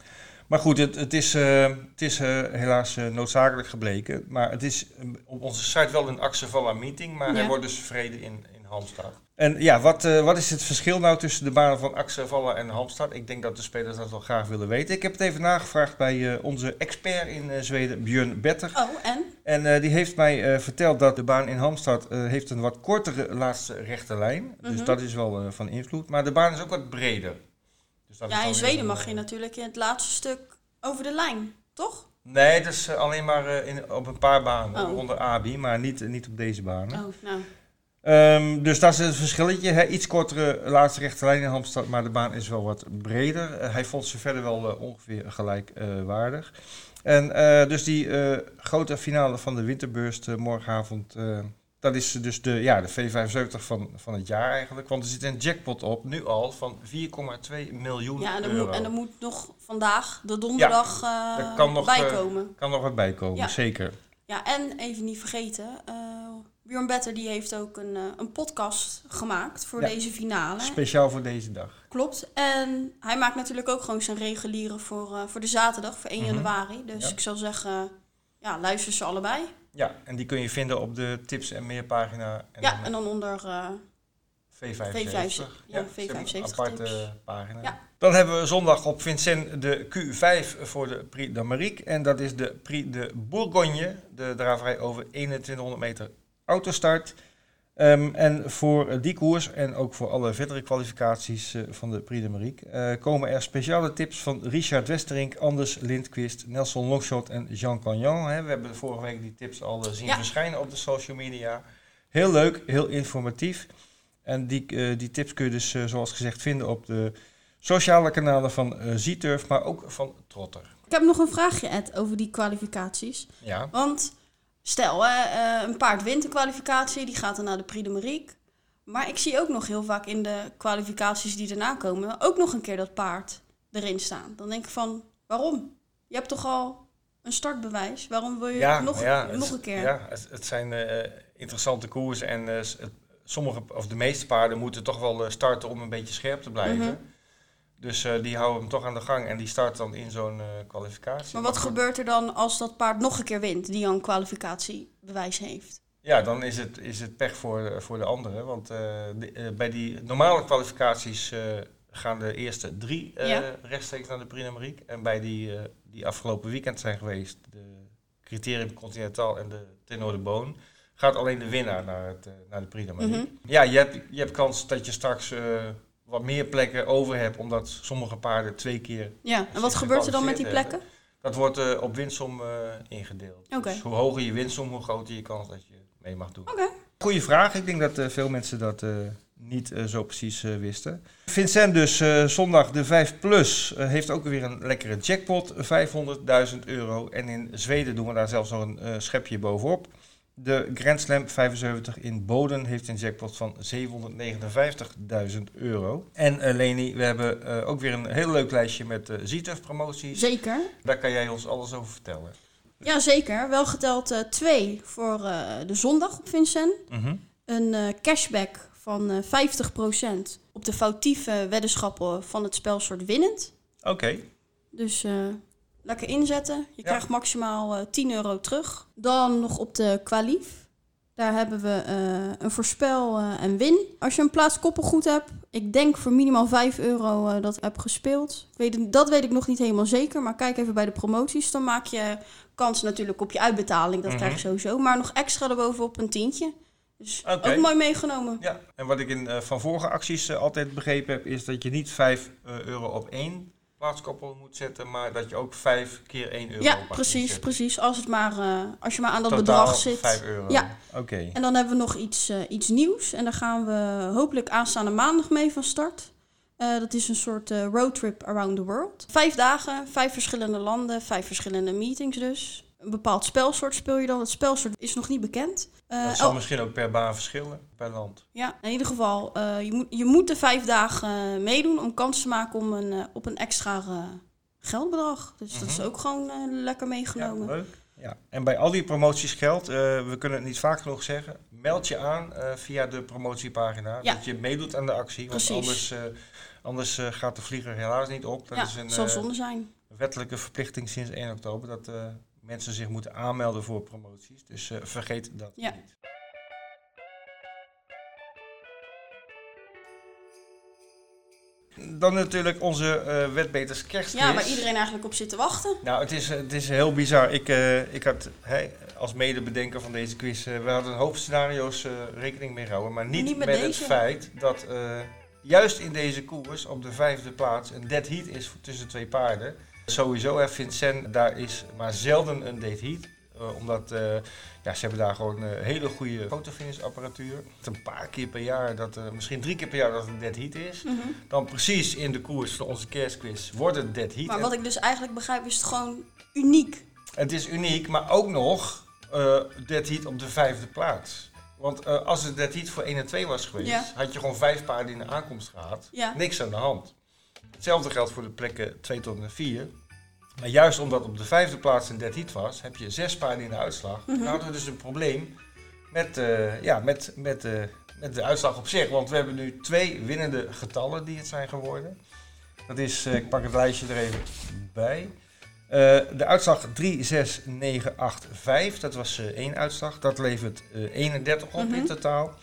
Maar goed, het, het is, eh, het is eh, helaas eh, noodzakelijk gebleken. Maar het is op onze site wel een Axevallen meeting, maar Ja. hij wordt dus verreden in, in Halmstad. En ja, wat, eh, wat is het verschil nou tussen de banen van Axevallen en Halmstad? Ik denk dat de spelers dat wel graag willen weten. Ik heb het even nagevraagd bij eh, onze expert in Zweden, Björn Better. Oh, en? En eh, die heeft mij eh, verteld dat de baan in Halmstad eh, heeft een wat kortere laatste rechte lijn. Dus Mhm. dat is wel eh, van invloed. Maar de baan is ook wat breder. Ja, in Zweden mag eh, je natuurlijk in het laatste stuk over de lijn, toch? Nee, dat is eh, alleen maar eh, in, op een paar banen Oh. onder ABI, maar niet, niet op deze banen. Oh, nou. Ehm, dus dat is het verschilletje. Hè? Iets kortere laatste rechte lijn in Halmstad, maar de baan is wel wat breder. Eh, hij vond ze verder wel eh, ongeveer gelijkwaardig. en eh, dus die eh, grote finale van de winterburst eh, morgenavond, eh, dat is dus de, ja, de V75 van, van het jaar eigenlijk. Want er zit een jackpot op, nu al, van 4,2 miljoen Ja, en er, euro. moet, en er moet nog vandaag, de donderdag, eh er kan nog, bij eh, komen. Kan nog wat bijkomen, Ja. zeker. Ja, en even niet vergeten, eh Bjorn Better die heeft ook een, eh, een podcast gemaakt voor Ja. deze finale. Speciaal voor deze dag. Klopt. En hij maakt natuurlijk ook gewoon zijn reguliere voor, eh, voor de zaterdag, voor 1 Mhm. januari. Dus Ja. ik zou zeggen, ja, luister ze allebei. Ja, en die kun je vinden op de tips en meer pagina. En ja, dan, en dan onder... eh, V75. V75, ja, ze hebben een V75 aparte tips. pagina. Ja. Dan hebben we zondag op Vincent de Q5 voor de Prix d'Amérique. En dat is de Prix de Bourgogne. De draverij over 2100 meter autostart. Ehm, en voor die koers en ook voor alle verdere kwalificaties van de Prix de Marique komen er speciale tips van Richard Westerink, Anders Lindquist, Nelson Longshot en Jean Cagnon. We hebben vorige week die tips al zien verschijnen op de social media. Heel leuk, heel informatief. En die, die tips kun je dus zoals gezegd vinden op de sociale kanalen van Zieturf, maar ook van Trotter. Ik heb nog een vraagje, Ed, over die kwalificaties. Ja. Want stel, uh, een paard wint een kwalificatie, die gaat dan naar de Prix de. Maar ik zie ook nog heel vaak in de kwalificaties die daarna komen, ook nog een keer dat paard erin staan. Dan denk ik van, waarom? Je hebt toch al een startbewijs? Waarom wil je ja, nog, ja, nog een keer? Ja, het, het zijn uh, interessante koersen en uh, sommige, of de meeste paarden moeten toch wel starten om een beetje scherp te blijven. Mhm. Dus uh, die houden hem toch aan de gang en die start dan in zo'n uh, kwalificatie. Maar wat gebeurt er dan als dat paard nog een keer wint, die al een kwalificatiebewijs heeft? Ja, dan is het, is het pech voor, voor de anderen. Want uh, de, bij die normale kwalificaties gaan de eerste drie ja. rechtstreeks naar de Prix. En bij die, die afgelopen weekend zijn geweest, de Criterium Continental en de Tenor de Boon, gaat alleen de winnaar naar, het, naar de Prix. Mm Ja, je hebt, je hebt kans dat je straks wat meer plekken over heb, omdat sommige paarden twee keer. Ja, en wat gebeurt er dan met die plekken? Dat wordt uh, op winstsom uh, ingedeeld. Okay. Dus hoe hoger je winstsom, hoe groter je kans dat je mee mag doen. Oké. Goeie vraag. Ik denk dat uh, veel mensen dat niet zo precies wisten. Vincent dus zondag de 5 Plus heeft ook weer een lekkere jackpot. 500.000 euro. En in Zweden doen we daar zelfs nog een schepje bovenop. De Grand Slam 75 in Boden heeft een jackpot van 759.000 euro. En uh, Leni, we hebben uh, ook weer een heel leuk lijstje met uh, ZITEF promoties. Zeker. Daar kan jij ons alles over vertellen. Ja, zeker. Wel geteld twee voor de zondag op Vincent. Mm Een cashback van 50% op de foutieve weddenschappen van het spelsoort winnend. Oké. Dus Lekker inzetten. Je krijgt maximaal uh, eh, 10 euro terug. Dan nog op de kwalief. Daar hebben we uh, een voorspel uh, en win. Als je een plaats koppelgoed hebt, ik denk voor minimaal 5 euro dat heb gespeeld. Weet, dat weet ik nog niet helemaal zeker, maar kijk even bij de promoties. Dan maak je kans natuurlijk op je uitbetaling, dat krijg je mhm. sowieso. Maar nog extra erbovenop een tientje. Dus ook mooi meegenomen. Ja, en wat ik in, van vorige acties altijd begrepen heb, is dat je niet 5 euro op één plaatskoppel moet zetten, maar dat je ook vijf keer 1 euro Ja, precies, precies. Als, het maar, uh, als je maar aan dat bedrag zit. 5 euro. Ja. Oké. En dan hebben we nog iets, uh, iets nieuws. En daar gaan we hopelijk aanstaande maandag mee van start. Uh, dat is een soort roadtrip around the world. Vijf dagen, vijf verschillende landen, vijf verschillende meetings dus een bepaald spelsoort speel je dan. Het spelsoort is nog niet bekend. Uh, dat zal oh. misschien ook per baan verschillen, per land. Ja, in ieder geval, uh, je, moet, je moet de vijf dagen uh, meedoen om kans te maken om een, op een extra geldbedrag. Dus dat is mhm. ook gewoon lekker meegenomen. Ja, leuk. Ja. En bij al die promoties geldt, we kunnen het niet vaak genoeg zeggen, meld je aan via de promotiepagina. Ja. Dat je meedoet aan de actie, want anders, anders gaat de vlieger helaas niet op. Dat ja, is een, zal zonde zijn. wettelijke verplichting sinds 1 oktober. Dat mensen zich moeten aanmelden voor promoties. Dus uh, vergeet dat ja. niet. Dan natuurlijk onze uh, wetbeters kerstquiz. Ja, waar iedereen eigenlijk op zit te wachten. Nou, het is, het is heel bizar. Ik, uh, ik had hey, als medebedenker van deze quiz... we hadden een hoop scenario's rekening mee gehouden. Maar niet, met, met het feit dat juist in deze koers op de vijfde plaats... een dead heat is tussen twee paarden... Sowieso, hè, Vincent, daar is maar zelden een date heat. Uh, omdat uh, ja, ze hebben daar gewoon een uh, hele goede fotofinishapparatuur. Een paar keer per jaar, dat, misschien drie keer per jaar dat het dead heat is. Mm -hmm. Dan precies in de koers van onze kerstquiz wordt het dead heat. Maar wat ik dus eigenlijk begrijp is het gewoon uniek. Het is uniek, maar ook nog dead heat op de vijfde plaats. Want als het dead heat voor 1 en 2 was geweest, ja. had je gewoon vijf paarden in de aankomst gehad. Ja. Niks aan de hand. Hetzelfde geldt voor de plekken 2 tot en 4. Maar juist omdat op de vijfde plaats een dead heat was, heb je zes paarden in de uitslag. Mm -hmm. Nou hadden we dus een probleem met, uh, ja, met, met, uh, met de uitslag op zich. Want we hebben nu twee winnende getallen die het zijn geworden. Dat is, uh, ik pak het lijstje er even bij. de uitslag 3, 6, 9, 8, 5. Dat was één uitslag. Dat levert 31 op mm -hmm. in totaal.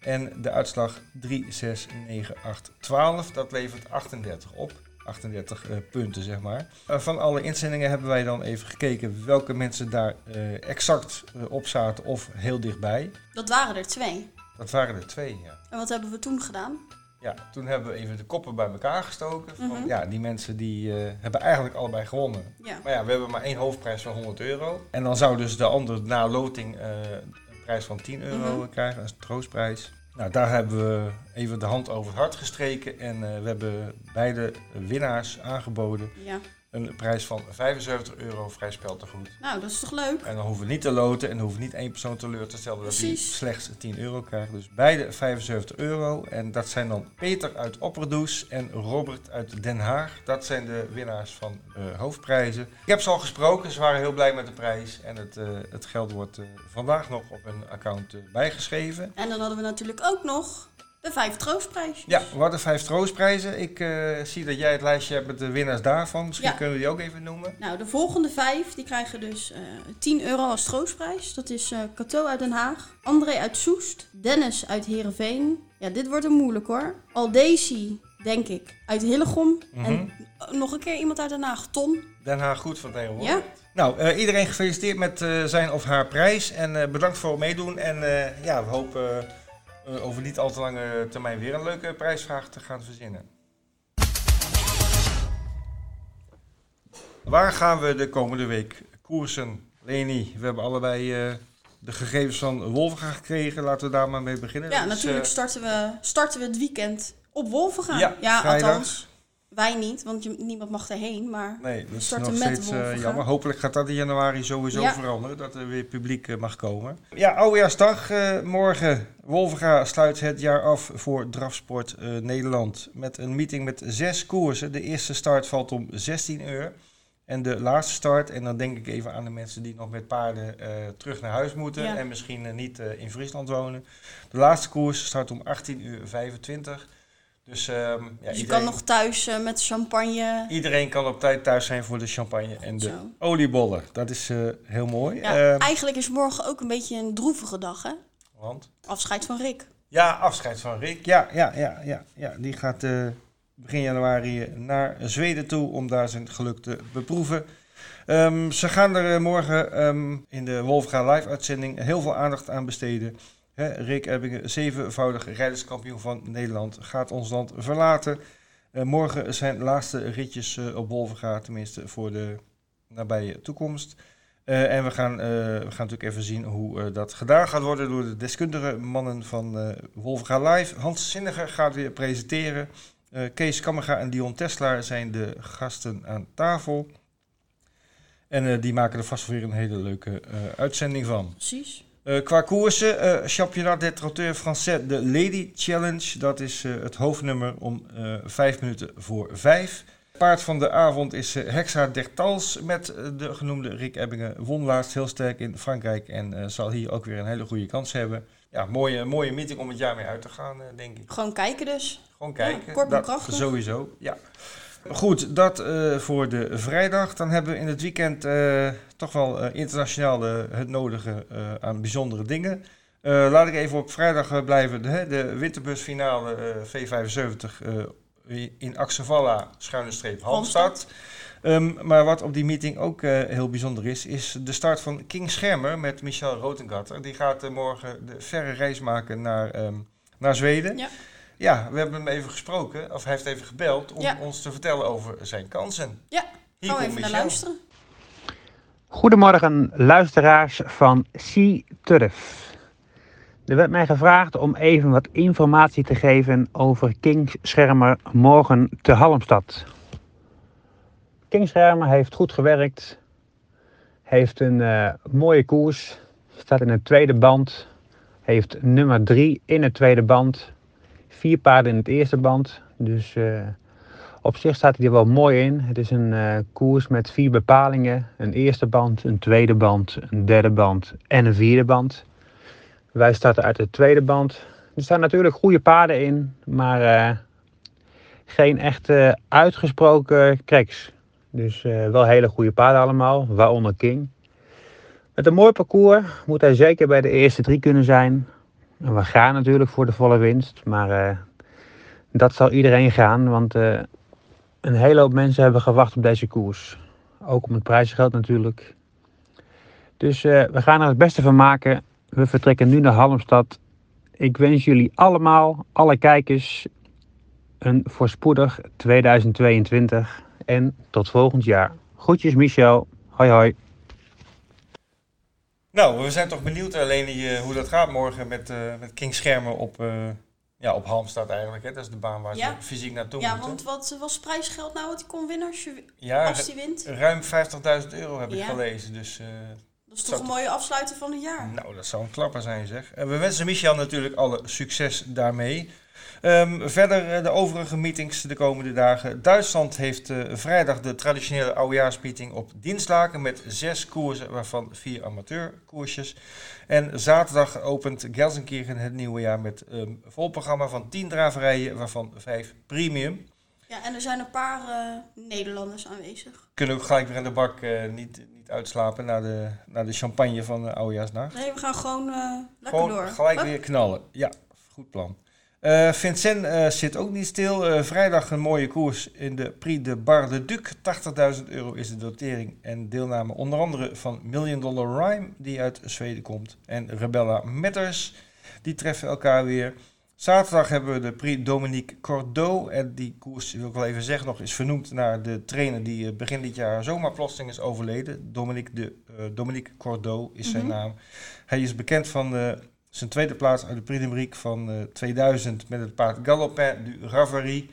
En de uitslag 3, 6, 9, 8, 12, dat levert 38 op. 38 uh, punten, zeg maar. Uh, van alle inzendingen hebben wij dan even gekeken welke mensen daar uh, exact op zaten of heel dichtbij. Dat waren er twee. Dat waren er twee, ja. En wat hebben we toen gedaan? Ja, toen hebben we even de koppen bij elkaar gestoken. Van, Mhm. Ja, die mensen die eh, hebben eigenlijk allebei gewonnen. Ja. Maar ja, we hebben maar één hoofdprijs van 100 euro. En dan zou dus de andere na loting eh, prijs van 10 euro Mhm. krijgen als troostprijs. Nou, daar hebben we even de hand over het hart gestreken. En eh, we hebben beide winnaars aangeboden ja. Een prijs van 75 euro vrij speltegoed. Nou, dat is toch leuk? En dan hoeven we niet te loten en dan hoeven we niet één persoon teleur te stellen dat Precies. slechts 10 euro krijgt. Dus beide 75 euro. En dat zijn dan Peter uit Opperdoes en Robert uit Den Haag. Dat zijn de winnaars van de hoofdprijzen. Ik heb ze al gesproken, ze waren heel blij met de prijs. En het, eh, het geld wordt eh, vandaag nog op hun account eh, bijgeschreven. En dan hadden we natuurlijk ook nog de vijf troostprijsjes. Ja, we hadden vijf troostprijzen. Ik eh, zie dat jij het lijstje hebt met de winnaars daarvan. Misschien Ja. kunnen we die ook even noemen. Nou, de volgende vijf die krijgen dus eh 10 euro als troostprijs. Dat is eh Cato uit Den Haag, André uit Soest, Dennis uit Heerenveen. Ja, dit wordt een moeilijk hoor. Aldesi, denk ik, uit Hillegom. Mhm. En nog een keer iemand uit Den Haag, Ton. Den Haag goed vertegenwoordigd. Ja, Nou, iedereen gefeliciteerd met zijn of haar prijs. En bedankt voor het meedoen. En ja, we hopen over niet al te lange termijn weer een leuke prijsvraag te gaan verzinnen. Waar gaan we de komende week koersen? Leni, we hebben allebei eh, de gegevens van Wolvenga gekregen. Laten we daar maar mee beginnen. ja Dus, natuurlijk eh, starten, we, starten we het weekend op Wolvenga. ja, althans, vrijdags. Wij niet, want je, niemand mag erheen. Maar Nee, dat is nog steeds eh, jammer. Hopelijk gaat dat in januari sowieso Ja. veranderen. Dat er weer publiek eh, mag komen. Ja, oudejaarsdag. eh morgen. Wolvenga sluit het jaar af voor Drafsport Nederland. Met een meeting met zes koersen. De eerste start valt om 16 uur. En de laatste start, en dan denk ik even aan de mensen die nog met paarden terug naar huis moeten. Ja. En misschien niet in Friesland wonen. De laatste koers start om 18 uur 25. Dus, ehm, ja, dus je iedereen- kan nog thuis eh, met champagne. Iedereen kan op tijd thuis zijn voor de champagne en de Zo. oliebollen. Dat is eh, heel mooi. Ja, Ehm, eigenlijk is morgen ook een beetje een droevige dag, hè? want? Afscheid van Rick. Ja, afscheid van Rick. Ja, ja, ja, ja, ja. die gaat eh, begin januari naar Zweden toe om daar zijn geluk te beproeven. Ehm, ze gaan er morgen in de Wolfga live uitzending heel veel aandacht aan besteden. Hè, Rick Ebbingen, zevenvoudig rijderskampioen van Nederland, gaat ons land verlaten. Eh, morgen zijn laatste ritjes eh, op Wolvenga, tenminste voor de nabije toekomst. Eh, en we gaan, we gaan natuurlijk even zien hoe dat gedaan gaat worden door de deskundige mannen van Wolvenga Live. Hans Zinniger gaat weer presenteren. Kees Kammerga en Dion Tesla zijn de gasten aan tafel. En die maken er vast weer een hele leuke uitzending van. Precies. Eh, qua koersen, eh Championnat des Trotteurs Français, de Lady Challenge. Dat is eh, het hoofdnummer om vijf minuten voor vijf. Paard van de avond is Hexa Dertals met de genoemde Rick Ebbingen. Won laatst heel sterk in Frankrijk en zal hier ook weer een hele goede kans hebben. Ja, mooie, mooie meeting om het jaar mee uit te gaan, denk ik. Gewoon kijken dus. Gewoon kijken. kort dat krachtig. Sowieso, ja. Goed, dat eh, voor de vrijdag. Dan hebben we in het weekend eh, toch wel eh, internationaal het nodige aan bijzondere dingen. Laat ik even op vrijdag blijven. De, de winterbusfinale eh, V75 eh, in Axevalla, schuine streep Halmstad. Ehm, maar wat op die meeting ook heel bijzonder is, is de start van King Schermer met Michel Rotengatter. Die gaat morgen de verre reis maken naar, ehm, naar Zweden. Ja. Ja, we hebben hem even gesproken, of hij heeft even gebeld om Ja. ons te vertellen over zijn kansen. Ja, Hier Gaan we even naar luisteren. Goedemorgen luisteraars van Sea Turf. Er werd mij gevraagd om even wat informatie te geven over King Schermer morgen te Halmstad. King Schermer heeft goed gewerkt, heeft een eh, mooie koers, staat in een tweede band, heeft nummer 3 in het tweede band, vier paarden in het eerste band. Dus eh, op zich staat hij er wel mooi in. Het is een eh, koers met vier bepalingen. Een eerste band, een tweede band, een derde band en een vierde band. Wij starten uit de tweede band. Er staan natuurlijk goede paarden in, maar eh, geen echte uitgesproken cracks. Dus wel hele goede paarden allemaal, waaronder King. Met een mooi parcours moet hij zeker bij de eerste drie kunnen zijn. We gaan natuurlijk voor de volle winst, maar eh, dat zal iedereen gaan, want eh, een hele hoop mensen hebben gewacht op deze koers. Ook om het prijsgeld natuurlijk. Dus eh, we gaan er het beste van maken. We vertrekken nu naar Halmstad. ik wens jullie allemaal, alle kijkers, een voorspoedig 2022 en tot volgend jaar. Groetjes Michel. Hoi hoi. Nou, we zijn toch benieuwd alleen uh, hoe dat gaat morgen met, uh, met King Schermen op, uh, ja, op Halmstad eigenlijk. Hè? Dat is de baan waar Ja. ze fysiek naartoe Ja, moeten. want wat was prijsgeld nou wat hij kon winnen als, je, Ja, als hij wint? ruim 50.000 euro heb ik Ja. gelezen. Dus eh, Dat is toch een mooie afsluiting van het jaar. nou, dat zou een klapper zijn zeg. En we wensen Michel natuurlijk alle succes daarmee. Ehm, verder eh, de overige meetings de komende dagen. Duitsland heeft eh, vrijdag de traditionele oudejaarsmeeting op Dienstlaken met zes koersen, waarvan vier amateurkoersjes. En zaterdag opent Gelsenkirchen het nieuwe jaar met een vol programma van 10 draverijen, waarvan vijf premium. Ja, en er zijn een paar eh, Nederlanders aanwezig. Kunnen ook gelijk weer in de bak niet, niet uitslapen na de, na de champagne van de oudejaarsnacht. Nee, we gaan gewoon lekker Gewoon door. gelijk Hup. weer knallen. Ja, goed plan. Eh, Vincent eh, zit ook niet stil. Eh, vrijdag een mooie koers in de Prix de Bar de Duc. 80.000 euro is de dotering en deelname onder andere van Million Dollar Rhyme, die uit Zweden komt. En Rebella Matters, die treffen elkaar weer. Zaterdag hebben we de Prix Dominique Cordeau. En die koers, wil ik wel even zeggen nog, is vernoemd naar de trainer die begin dit jaar zomaar plotseling is overleden. Dominique, de, Dominique Cordeau is zijn Mhm. naam. Hij is bekend van eh, zijn tweede plaats uit de Prix van eh, 2000 met het paard Galopin du Ravary.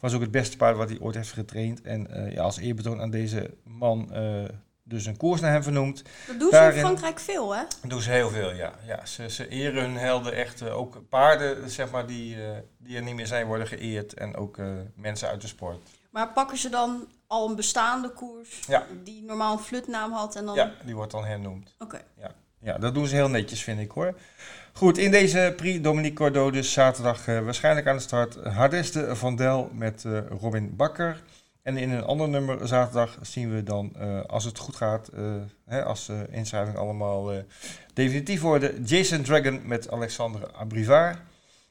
Was ook het beste paard wat hij ooit heeft getraind. En eh, ja, als eerbetoon aan deze man eh, dus een koers naar hem vernoemd. Dat doen ze in Frankrijk veel, hè? Dat doen ze heel veel, ja. ja ze, ze eren hun helden echt. eh, ook paarden, zeg maar, die, eh, die er niet meer zijn, worden geëerd. En ook eh, mensen uit de sport. Maar pakken ze dan al een bestaande koers Ja. die normaal een flutnaam had en dan... Ja, die wordt dan hernoemd. Oké. Ja, dat doen ze heel netjes, vind ik hoor. Goed, in deze Prix Dominique Cordeau dus zaterdag eh, waarschijnlijk aan de start Hardeste van Del met eh, Robin Bakker. En in een ander nummer zaterdag zien we dan, eh, als het goed gaat, hè, als de inschrijvingen allemaal definitief worden, Jason Dragon met Alexandre Abrivard.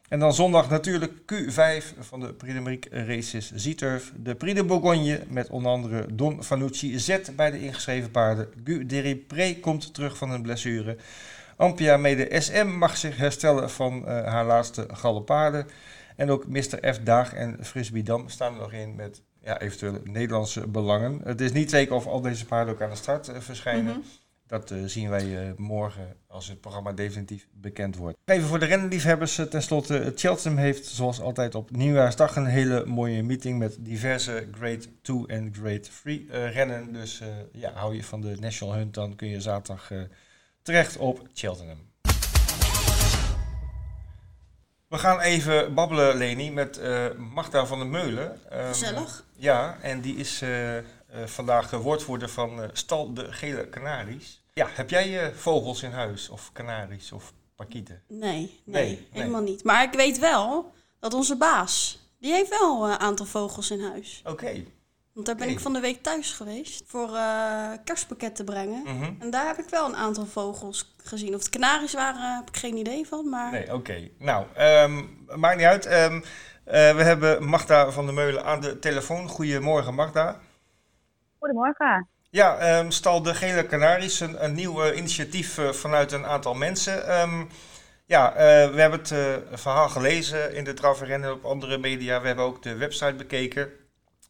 En dan zondag natuurlijk Q5 van de Prix de Races Z-Turf. De Prix de Bourgogne met onder andere Don Fanucci Z bij de ingeschreven paarden. Gu Deripré komt terug van een blessure. Ampia Mede SM mag zich herstellen van eh, haar laatste galopade. En ook Mr. F. Daag en Frisbee Dam staan er nog in met ja, eventuele Nederlandse belangen. Het is niet zeker of al deze paarden ook aan de start eh, verschijnen. Mhm. Dat eh, zien wij morgen als het programma definitief bekend wordt. Even voor de rennenliefhebbers uh, tenslotte. Het Cheltenham heeft zoals altijd op nieuwjaarsdag een hele mooie meeting met diverse Grade 2 en Grade 3 uh, rennen. Dus ja, hou je van de National Hunt, dan kun je zaterdag terecht op Cheltenham. We gaan even babbelen, Leni, met uh, Magda van der Meulen. Um, Gezellig. Ja, en die is uh, uh, vandaag woordvoerder van Stal de Gele Canaries. Ja, heb jij vogels in huis of kanaries of pakieten? Nee, nee, Nee, helemaal niet. Maar ik weet wel dat onze baas, die heeft wel een aantal vogels in huis. Oké. Want daar ben ik van de week thuis geweest voor eh kerstpakket te brengen. Mhm. En daar heb ik wel een aantal vogels gezien. Of het kanaries waren, heb ik geen idee van. Maar Nee, oké. Nou, ehm, maakt niet uit. Ehm, eh, we hebben Magda van der Meulen aan de telefoon. Goedemorgen, Magda. Goedemorgen. Ja, ehm, Stal de Gele Canaries, een, een nieuw initiatief eh, vanuit een aantal mensen. Ehm, ja, eh, we hebben het eh, verhaal gelezen in de Traverren en op andere media. We hebben ook de website bekeken.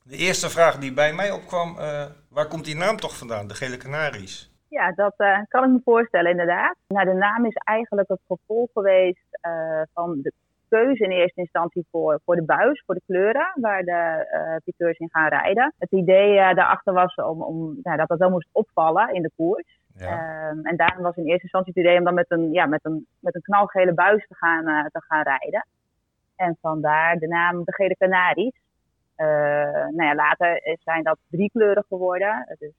De eerste vraag die bij mij opkwam, eh, waar komt die naam toch vandaan, de Gele Canaries? Ja, dat eh, kan ik me voorstellen, inderdaad. Nou, de naam is eigenlijk het gevolg geweest eh, van de keuze in eerste instantie voor, voor de buis, voor de kleuren, waar de uh, piqueurs in gaan rijden. Het idee daarachter was om, om, dat dat wel moest opvallen in de koers. Ja. Um, en daarom was in eerste instantie het idee om dan met een, ja, met een, met een knalgele buis te gaan, te gaan rijden. En vandaar de naam de Gele Canaries. Uh, nou ja, later zijn dat drie kleuren geworden. Dus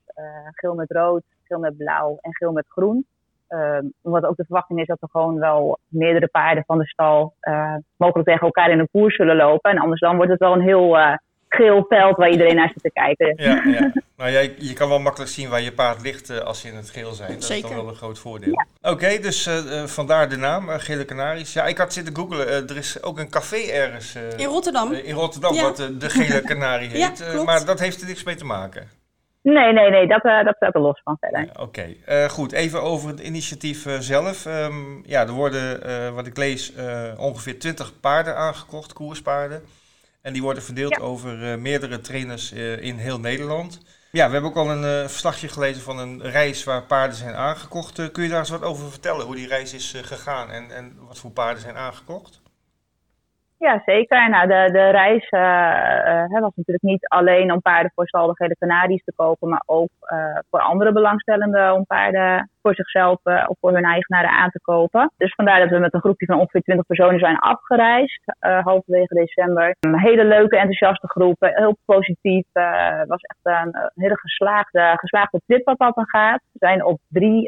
geel met rood, geel met blauw en geel met groen. Uh, omdat ook de verwachting is dat er gewoon wel meerdere paarden van de stal uh, mogelijk tegen elkaar in een koers zullen lopen. En anders dan wordt het wel een heel uh, geel veld waar iedereen naar zit te kijken. Ja, ja. nou, jij, je kan wel makkelijk zien waar je paard ligt uh, als je in het geel zijn. Dat Zeker. is dan wel een groot voordeel. Ja. Oké, okay, dus uh, vandaar de naam, Gele Canaries. Ja, ik had zitten googlen. er is ook een café ergens. in Rotterdam. in Rotterdam, ja. wat de Gele Canarie (laughs) heet. ja, maar dat heeft er niks mee te maken. Nee, nee, nee, dat, uh, dat staat er los van verder. Oké, goed. Even over het initiatief zelf. Um, ja, er worden, wat ik lees, ongeveer 20 paarden aangekocht, koerspaarden. En die worden verdeeld over meerdere trainers in heel Nederland. Ja, we hebben ook al een uh, verslagje gelezen van een reis waar paarden zijn aangekocht. Kun je daar eens wat over vertellen, hoe die reis is gegaan en, en wat voor paarden zijn aangekocht? Ja, zeker. Nou, de, de reis uh, was natuurlijk niet alleen om paarden voor staldigheden Canaries te kopen, maar ook uh, voor andere belangstellenden om paarden voor zichzelf of voor hun eigenaren aan te kopen. Dus vandaar dat we met een groepje van ongeveer 20 personen zijn afgereisd, halverwege december. Een hele leuke, enthousiaste groep, heel positief. Het was echt een, hele geslaagde, geslaagde trip wat dat dan gaat. We zijn op drie,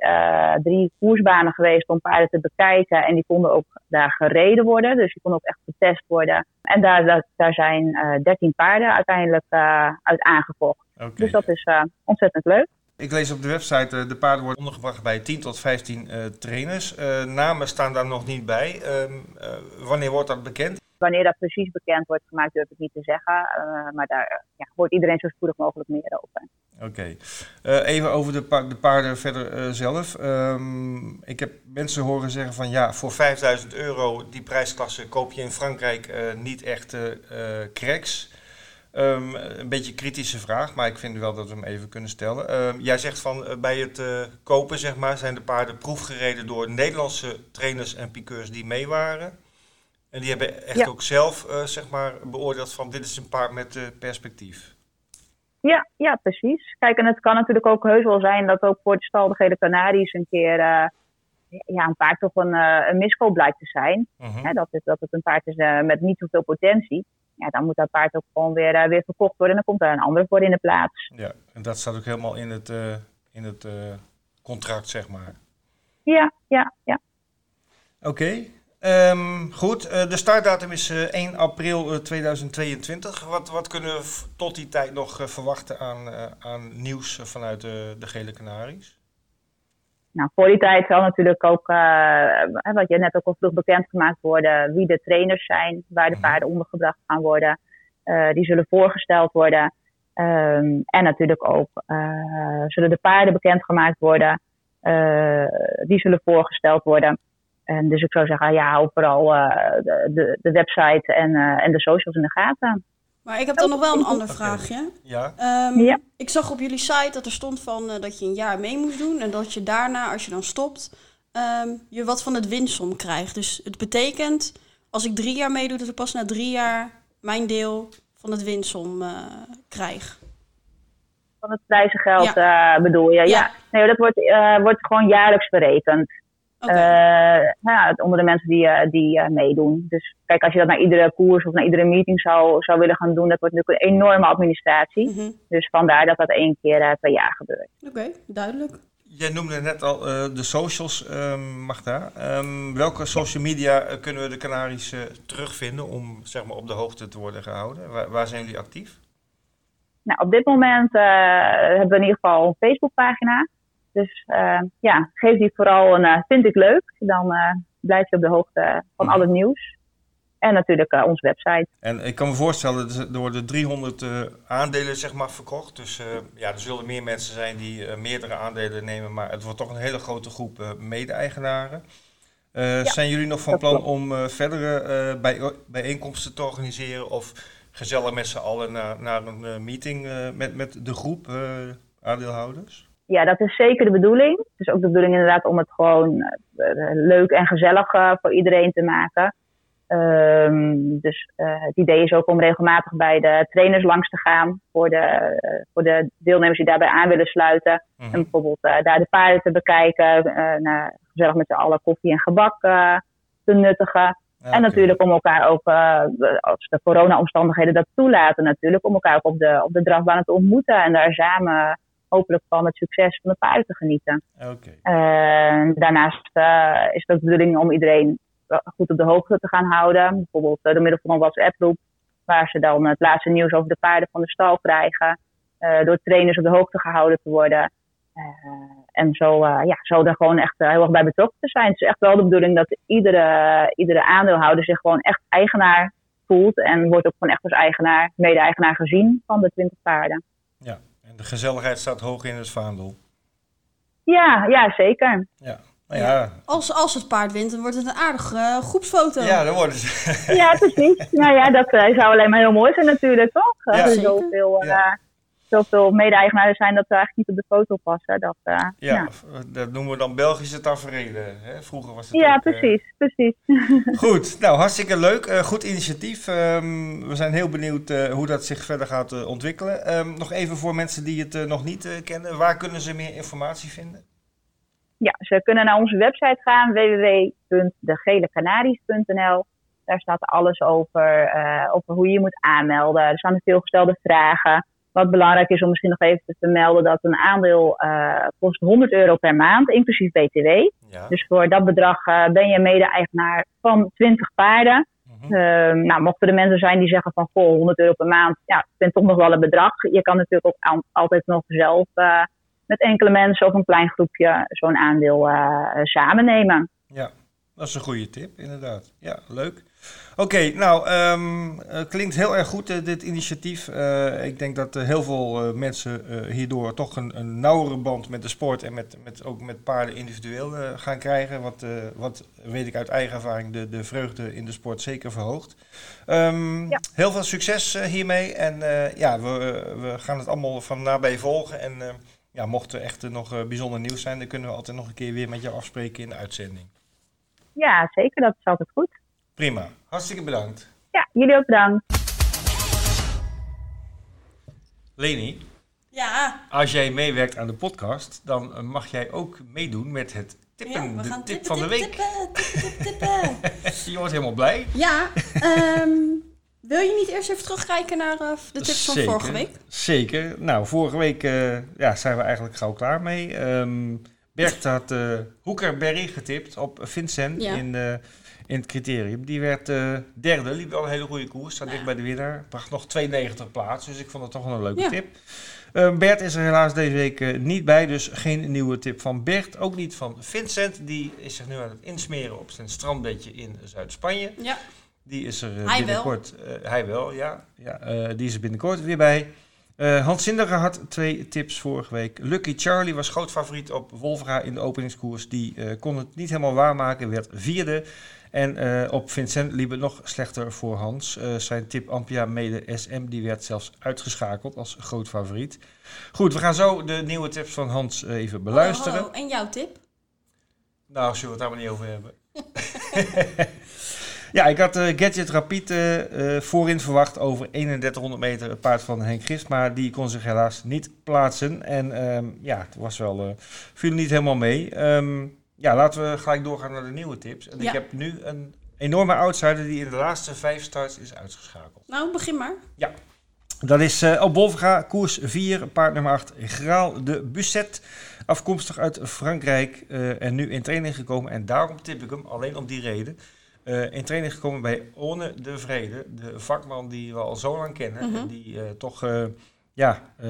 drie koersbanen geweest om paarden te bekijken en die konden ook daar gereden worden. Dus die konden ook echt getest worden. En daar, daar zijn uh, eh, 13 paarden uiteindelijk uh, uit aangekocht. Dus dat is uh, ontzettend leuk. Ik lees op de website, de paarden worden ondergebracht bij 10 tot 15 trainers. namen staan daar nog niet bij. Ehm, wanneer wordt dat bekend? Wanneer dat precies bekend wordt gemaakt, durf ik niet te zeggen. Uh, maar daar ja, hoort iedereen zo spoedig mogelijk meer over. Oké. Uh, even over de, pa de paarden verder uh, zelf. Um, ik heb mensen horen zeggen van ja, voor 5000 euro die prijsklasse koop je in Frankrijk niet echt cracks. Um, een beetje een kritische vraag, maar ik vind wel dat we hem even kunnen stellen. Um, jij zegt van bij het kopen zeg maar, zijn de paarden proefgereden door Nederlandse trainers en piqueurs die mee waren. En die hebben echt ook zelf uh, zeg maar, beoordeeld van dit is een paard met perspectief. Ja, ja, precies. Kijk, en het kan natuurlijk ook heus wel zijn dat ook voor de staldigheden Canaries een keer ja, een paard toch een, een miskoop blijkt te zijn. -huh. Mhm. dat, het, dat het een paard is met niet zoveel potentie. Ja, dan moet dat paard ook gewoon weer, weer verkocht worden en dan komt er een ander voor in de plaats. Ja, en dat staat ook helemaal in het, in het contract, zeg maar. Ja, ja, ja. Oké, Um, goed, de startdatum is uh, 1 april uh, 2022. Wat, wat kunnen we tot die tijd nog verwachten aan, aan nieuws vanuit de Gele Canaries? Nou, voor die tijd zal natuurlijk ook, wat je net ook al vroeg bekendgemaakt worden, wie de trainers zijn, waar de mhm. paarden ondergebracht gaan worden. die zullen voorgesteld worden. Um, en natuurlijk ook zullen de paarden bekendgemaakt worden. die zullen voorgesteld worden. En dus ik zou zeggen, ja, hou vooral de, de website en, en de socials in de gaten. Maar ik heb dan nog wel een ander vraagje. Ja. Um, ja. Ik zag op jullie site dat er stond van uh, dat je een jaar mee moest doen. En dat je daarna, als je dan stopt, um, je wat van het winsom krijgt. Dus het betekent, als ik drie jaar meedoe, dat ik pas na drie jaar mijn deel van het winsom krijg. Van het prijzengeld ja. bedoel je? Ja. ja. Nee, dat wordt, wordt gewoon jaarlijks berekend. Okay. Uh, ja, onder de mensen die, uh, die uh, meedoen. Dus kijk, als je dat naar iedere koers of naar iedere meeting zou, zou willen gaan doen, dat wordt natuurlijk een enorme administratie. Mm -hmm. Dus vandaar dat dat één keer per jaar gebeurt. Oké, okay, duidelijk. Jij noemde net al de socials, um, Magda. Um, welke social media kunnen we de Canarische terugvinden om zeg maar, op de hoogte te worden gehouden? Waar, waar zijn jullie actief? Nou, op dit moment hebben we in ieder geval een Facebookpagina. Dus uh, ja, geef die vooral een uh, vind ik leuk. Dan uh, blijf je op de hoogte van mhm. al het nieuws. En natuurlijk onze website. En ik kan me voorstellen, er worden 300 aandelen zeg maar, verkocht. Dus ja, er zullen meer mensen zijn die meerdere aandelen nemen. Maar het wordt toch een hele grote groep mede-eigenaren. Ja, zijn jullie nog van plan om verdere bij, bijeenkomsten te organiseren? Of gezellig met z'n allen naar, naar een meeting met, met de groep aandeelhouders? Ja, dat is zeker de bedoeling. Het is ook de bedoeling inderdaad om het gewoon uh, leuk en gezellig uh, voor iedereen te maken. Um, dus uh, het idee is ook om regelmatig bij de trainers langs te gaan voor de, voor de deelnemers die daarbij aan willen sluiten. Mm-hmm. En bijvoorbeeld daar de paarden te bekijken, nou, gezellig met z'n allen koffie en gebak te nuttigen. Ja, en natuurlijk om elkaar ook, als de corona-omstandigheden dat toelaten natuurlijk, om elkaar ook op de, op de drafbaan te ontmoeten en daar samen hopelijk van het succes van de paarden te genieten. Okay. Uh, daarnaast uh, is het ook de bedoeling om iedereen goed op de hoogte te gaan houden. Bijvoorbeeld uh, door middel van een WhatsApp-groep, waar ze dan het laatste nieuws over de paarden van de stal krijgen. Uh, door trainers op de hoogte gehouden te worden. en zo, ja, zo daar gewoon echt heel erg bij betrokken te zijn. Het is echt wel de bedoeling dat iedere, iedere aandeelhouder zich gewoon echt eigenaar voelt. En wordt ook gewoon echt als eigenaar, mede-eigenaar gezien van de 20 paarden. Ja, En de gezelligheid staat hoog in het vaandel. Ja, ja zeker. Ja. Nou ja. Als, als het paard wint, dan wordt het een aardige uh, groepsfoto. Ja, dan worden ze. ja, precies. (laughs) nou ja, dat uh, zou alleen maar heel mooi zijn natuurlijk, toch? Ja, zoveel, uh, ja. Zoveel mede-eigenaren zijn dat ze eigenlijk niet op de foto passen. Dat, ja, ja, dat noemen we dan Belgische tafereelen. Hè? Vroeger was het Ja, ook, precies, precies. (laughs) Goed, nou hartstikke leuk. goed initiatief. Um, we zijn heel benieuwd hoe dat zich verder gaat ontwikkelen. Um, nog even voor mensen die het nog niet kennen. Waar kunnen ze meer informatie vinden? Ja, ze kunnen naar onze website gaan, www.degelecanaries.nl. Daar staat alles over, over hoe je je moet aanmelden. Er staan veel gestelde vragen. Wat belangrijk is om misschien nog even te vermelden dat een aandeel uh, kost 100 euro per maand, inclusief BTW. Ja. Dus voor dat bedrag uh, ben je mede-eigenaar van 20 paarden. Mm -hmm. nou, mochten er mensen zijn die zeggen van, goh, 100 euro per maand, ja, ik vind toch nog wel een bedrag. Je kan natuurlijk ook altijd nog zelf met enkele mensen of een klein groepje zo'n aandeel samen nemen. Ja, dat is een goede tip, inderdaad. Ja, leuk. Oké, okay, nou, um, klinkt heel erg goed, uh, dit initiatief. Uh, ik denk dat heel veel mensen hierdoor toch een, een nauwere band met de sport en met, met, ook met paarden individueel gaan krijgen. Wat, wat, weet ik uit eigen ervaring, de, de vreugde in de sport zeker verhoogt. Um, ja. Heel veel succes hiermee en ja, we, we gaan het allemaal van nabij volgen. En ja, mocht er echt nog bijzonder nieuws zijn, dan kunnen we altijd nog een keer weer met jou afspreken in de uitzending. Ja, zeker. Dat is altijd goed. Prima. Hartstikke bedankt. Ja, jullie ook bedankt. Leni, ja. als jij meewerkt aan de podcast, dan mag jij ook meedoen met het tippen, ja, we gaan de tip tippen, van de tippen, week. Tippen, tippen, tippen. (laughs) Je wordt helemaal blij. Ja, um, wil je niet eerst even terugkijken naar uh, de tips van Zeker, vorige week? Zeker. Nou, vorige week uh, ja, zijn we eigenlijk gauw klaar mee. Um, Bert had uh, Hoekerberry getipt op Vincent Ja. in, uh, in het criterium. Die werd uh, derde, liep wel een hele goede koers. Staat dicht bij de winnaar. Bracht nog 92 plaats, dus ik vond het toch wel een leuke Ja. tip. Um, Bert is er helaas deze week uh, niet bij, dus geen nieuwe tip van Bert. Ook niet van Vincent. Die is zich nu aan het insmeren op zijn strandbedje in Zuid-Spanje. Ja. Die is er uh, Hij binnenkort. eh, hij wel, ja. ja eh, die is er binnenkort weer bij. Eh, Hans Zinderen had twee tips vorige week. Lucky Charlie was groot favoriet op Wolfra in de openingskoers. Die eh, kon het niet helemaal waarmaken, werd vierde. En eh, op Vincent liep het nog slechter voor Hans. Eh, zijn tip Ampia Mede SM die werd zelfs uitgeschakeld als groot favoriet. Goed, we gaan zo de nieuwe tips van Hans eh, even beluisteren. Hallo, hallo. En jouw tip? Nou, zullen we het daar maar niet over hebben. (laughs) ja, ik had eh, Gadget Rapide voorin verwacht over 3100 meter het paard van Henk Gist. Maar die kon zich helaas niet plaatsen. En ehm, ja, het was wel, viel niet helemaal mee. Ehm, ja, laten we gelijk doorgaan naar de nieuwe tips. En Ja. ik heb nu een enorme outsider die in de laatste vijf starts is uitgeschakeld. Nou, begin maar. Dat is op Wolfga, koers 4, paard nummer 8, Graal de Busset. Afkomstig uit Frankrijk eh, en nu in training gekomen. En daarom tip ik hem, alleen om die reden. eh, in training gekomen bij One de Vrede. De vakman die we al zo lang kennen. Mhm. En die toch ja, eh,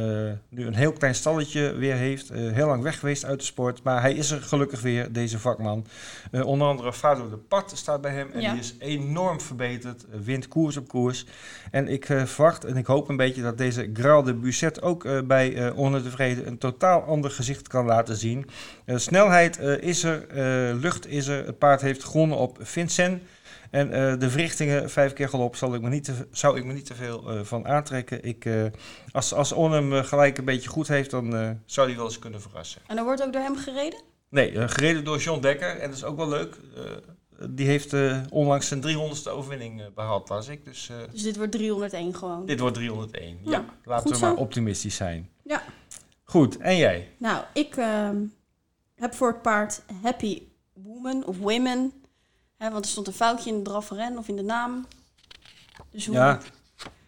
nu een heel klein stalletje weer heeft. eh, heel lang weg geweest uit de sport. Maar hij is er gelukkig weer, deze vakman. Eh, onder andere Fado de Pat staat bij hem. En Ja. die is enorm verbeterd. wint koers op koers. En ik verwacht en ik hoop een beetje dat deze Graal de Busset ook bij Onder de Vrede een totaal ander gezicht kan laten zien. Snelheid is er, lucht is er. Het paard heeft gewonnen op Vincent. En eh, de verrichtingen, vijf keer galop, zal ik me niet te, zou ik me niet te veel eh, van aantrekken. Ik, eh, als als On hem gelijk een beetje goed heeft, dan zou hij wel eens kunnen verrassen. En dan wordt ook door hem gereden? Nee, gereden door John Dekker. En dat is ook wel leuk. Die heeft onlangs zijn 300ste overwinning eh, behaald, las ik. Dus Dus dit wordt 301 gewoon. dit wordt 301. Ja, Ja, laten we maar optimistisch zijn. Ja. Goed, en jij? Nou, ik ehm, heb voor het paard Happy Woman of Women. Hè, want er stond een foutje in de drafferen of in de naam. Dus, hoe Ja.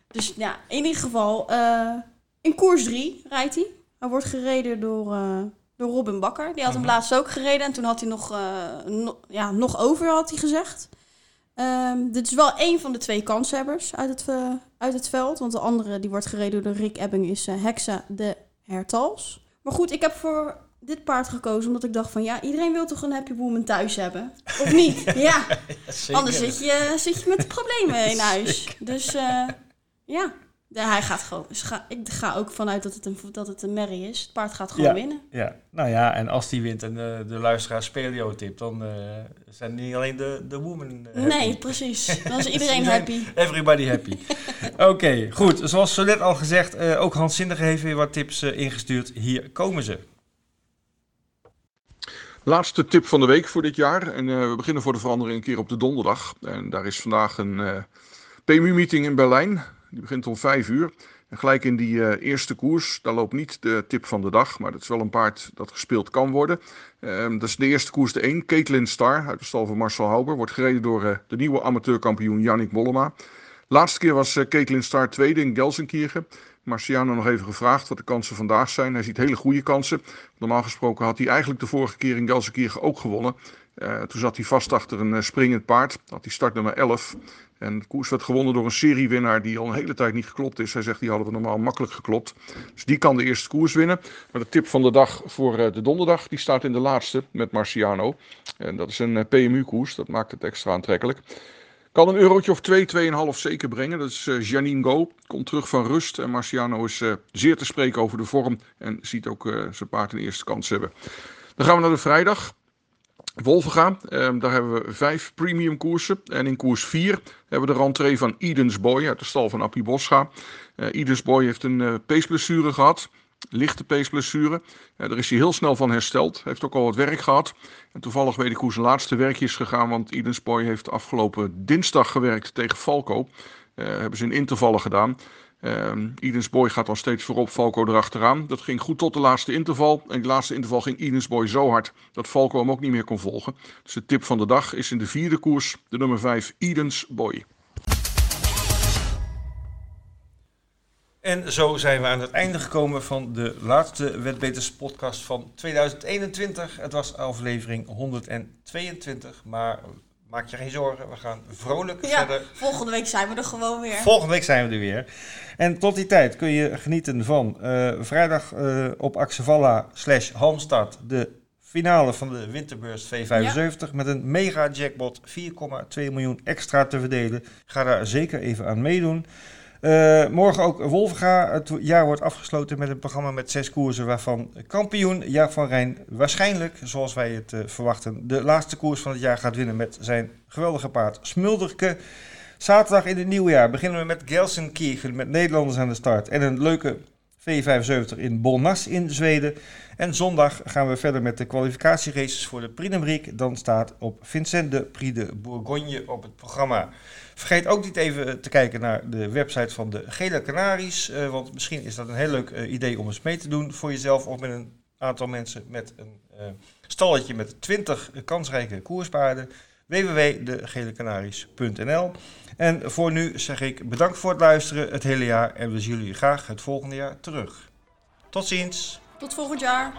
dus ja, in ieder geval, eh, in koers 3 rijdt hij. Hij wordt gereden door, eh, door Robin Bakker. Die had hem Mhm. laatst ook gereden. En toen had hij nog, eh, no- ja, nog over, had hij gezegd. Ehm, dit is wel één van de twee kanshebbers uit het, uit het veld. Want de andere, die wordt gereden door Rick Ebbing, is Hexa de Hertals. Maar goed, ik heb voor dit paard gekozen omdat ik dacht van... Ja, iedereen wil toch een happy woman thuis hebben? Of niet? (laughs) ja, anders zit je, zit je met problemen in (laughs) huis. Dus eh, ja, Ja, hij gaat gewoon. Ik ga ook vanuit dat het een, dat het een merrie is. Het paard gaat gewoon Ja. winnen. Ja, nou ja, en als die wint en de, de luisteraar speleo tip, dan eh, zijn niet alleen de, de women eh, Nee, precies. Dan (laughs) is iedereen happy. Everybody happy. Oké, goed. Zoals zo net al gezegd, ook Hans Zindige heeft weer wat tips ingestuurd. Hier komen ze. Laatste tip van de week voor dit jaar. En eh, we beginnen voor de verandering een keer op de donderdag. En daar is vandaag een eh, PMU-meeting in Berlijn. Die begint om vijf uur. En gelijk in die eh, eerste koers, daar loopt niet de tip van de dag. Maar dat is wel een paard dat gespeeld kan worden. Ehm, dat is de eerste koers, de 1. Caitlin Star uit de stal van Marcel Hauber. Wordt gereden door de nieuwe amateurkampioen Yannick Mollema. Laatste keer was eh, Caitlin Star tweede in Gelsenkirchen. Marciano nog even gevraagd wat de kansen vandaag zijn. Hij ziet hele goede kansen. Normaal gesproken had hij eigenlijk de vorige keer in Gelsenkirchen ook gewonnen. Eh, toen zat hij vast achter een eh, springend paard. Had hij start nummer 11. En de koers werd gewonnen door een seriewinnaar die al een hele tijd niet geklopt is. Hij zegt die hadden we normaal makkelijk geklopt. Dus die kan de eerste koers winnen. Maar de tip van de dag voor eh, de donderdag die staat in de laatste met Marciano. En dat is een PMU-koers. Dat maakt het extra aantrekkelijk. Kan een eurotje of 2, 2,5 zeker brengen. Dat is eh, Janine Go. Komt terug van rust. En Marciano is eh, zeer te spreken over de vorm. En ziet ook eh, zijn paard een eerste kans hebben. Dan gaan we naar de vrijdag. Wolvenga. Ehm, daar hebben we vijf premium koersen. En in koers 4 hebben we de rentree van Edens Boy uit de stal van Appie Boscha. Edens Boy heeft een peesblessure gehad. Lichte peesblessure. Eh, daar is hij heel snel van hersteld. Heeft ook al wat werk gehad. En toevallig weet ik hoe zijn laatste werkje is gegaan. Want Edens Boy heeft afgelopen dinsdag gewerkt tegen Falco. Eh, hebben ze in intervallen gedaan. Ehm Edens Boy gaat dan steeds voorop, Falco erachteraan. Dat ging goed tot de laatste interval. En die laatste interval ging Edens Boy zo hard dat Falco hem ook niet meer kon volgen. Dus de tip van de dag is in de vierde koers de nummer 5 Edens Boy. En zo zijn we aan het einde gekomen van de laatste Wetbeters podcast van 2021. Het was aflevering 122, maar maak je geen zorgen, we gaan vrolijk Ja, verder. volgende week zijn we er gewoon weer. Volgende week zijn we er weer. En tot die tijd kun je genieten van eh, vrijdag eh, op Axevalla slash Halmstad de finale van de Winterbeurs V75 met een mega jackpot 4,2 miljoen extra te verdelen. Ga daar zeker even aan meedoen. Eh, morgen ook Wolvenga. Het jaar wordt afgesloten met een programma met zes koersen, waarvan kampioen Jaap van Rijn waarschijnlijk, zoals wij het eh, verwachten, de laatste koers van het jaar gaat winnen met zijn geweldige paard Smulderke. Zaterdag in het nieuwe jaar beginnen we met Gelsenkirchen met Nederlanders aan de start en een leuke V75 in Bolnas in Zweden. En zondag gaan we verder met de kwalificatieraces voor de Prix. Dan staat op Vincent de Prix de Bourgogne op het programma. Vergeet ook niet even te kijken naar de website van de Gele Canaries. eh, want misschien is dat een heel leuk eh, idee om eens mee te doen voor jezelf of met een aantal mensen met een eh, stalletje met 20 kansrijke koerspaarden. www.degelecanaries.nl En voor nu zeg ik bedankt voor het luisteren het hele jaar en we zien jullie graag het volgende jaar terug. Tot ziens! Tot volgend jaar.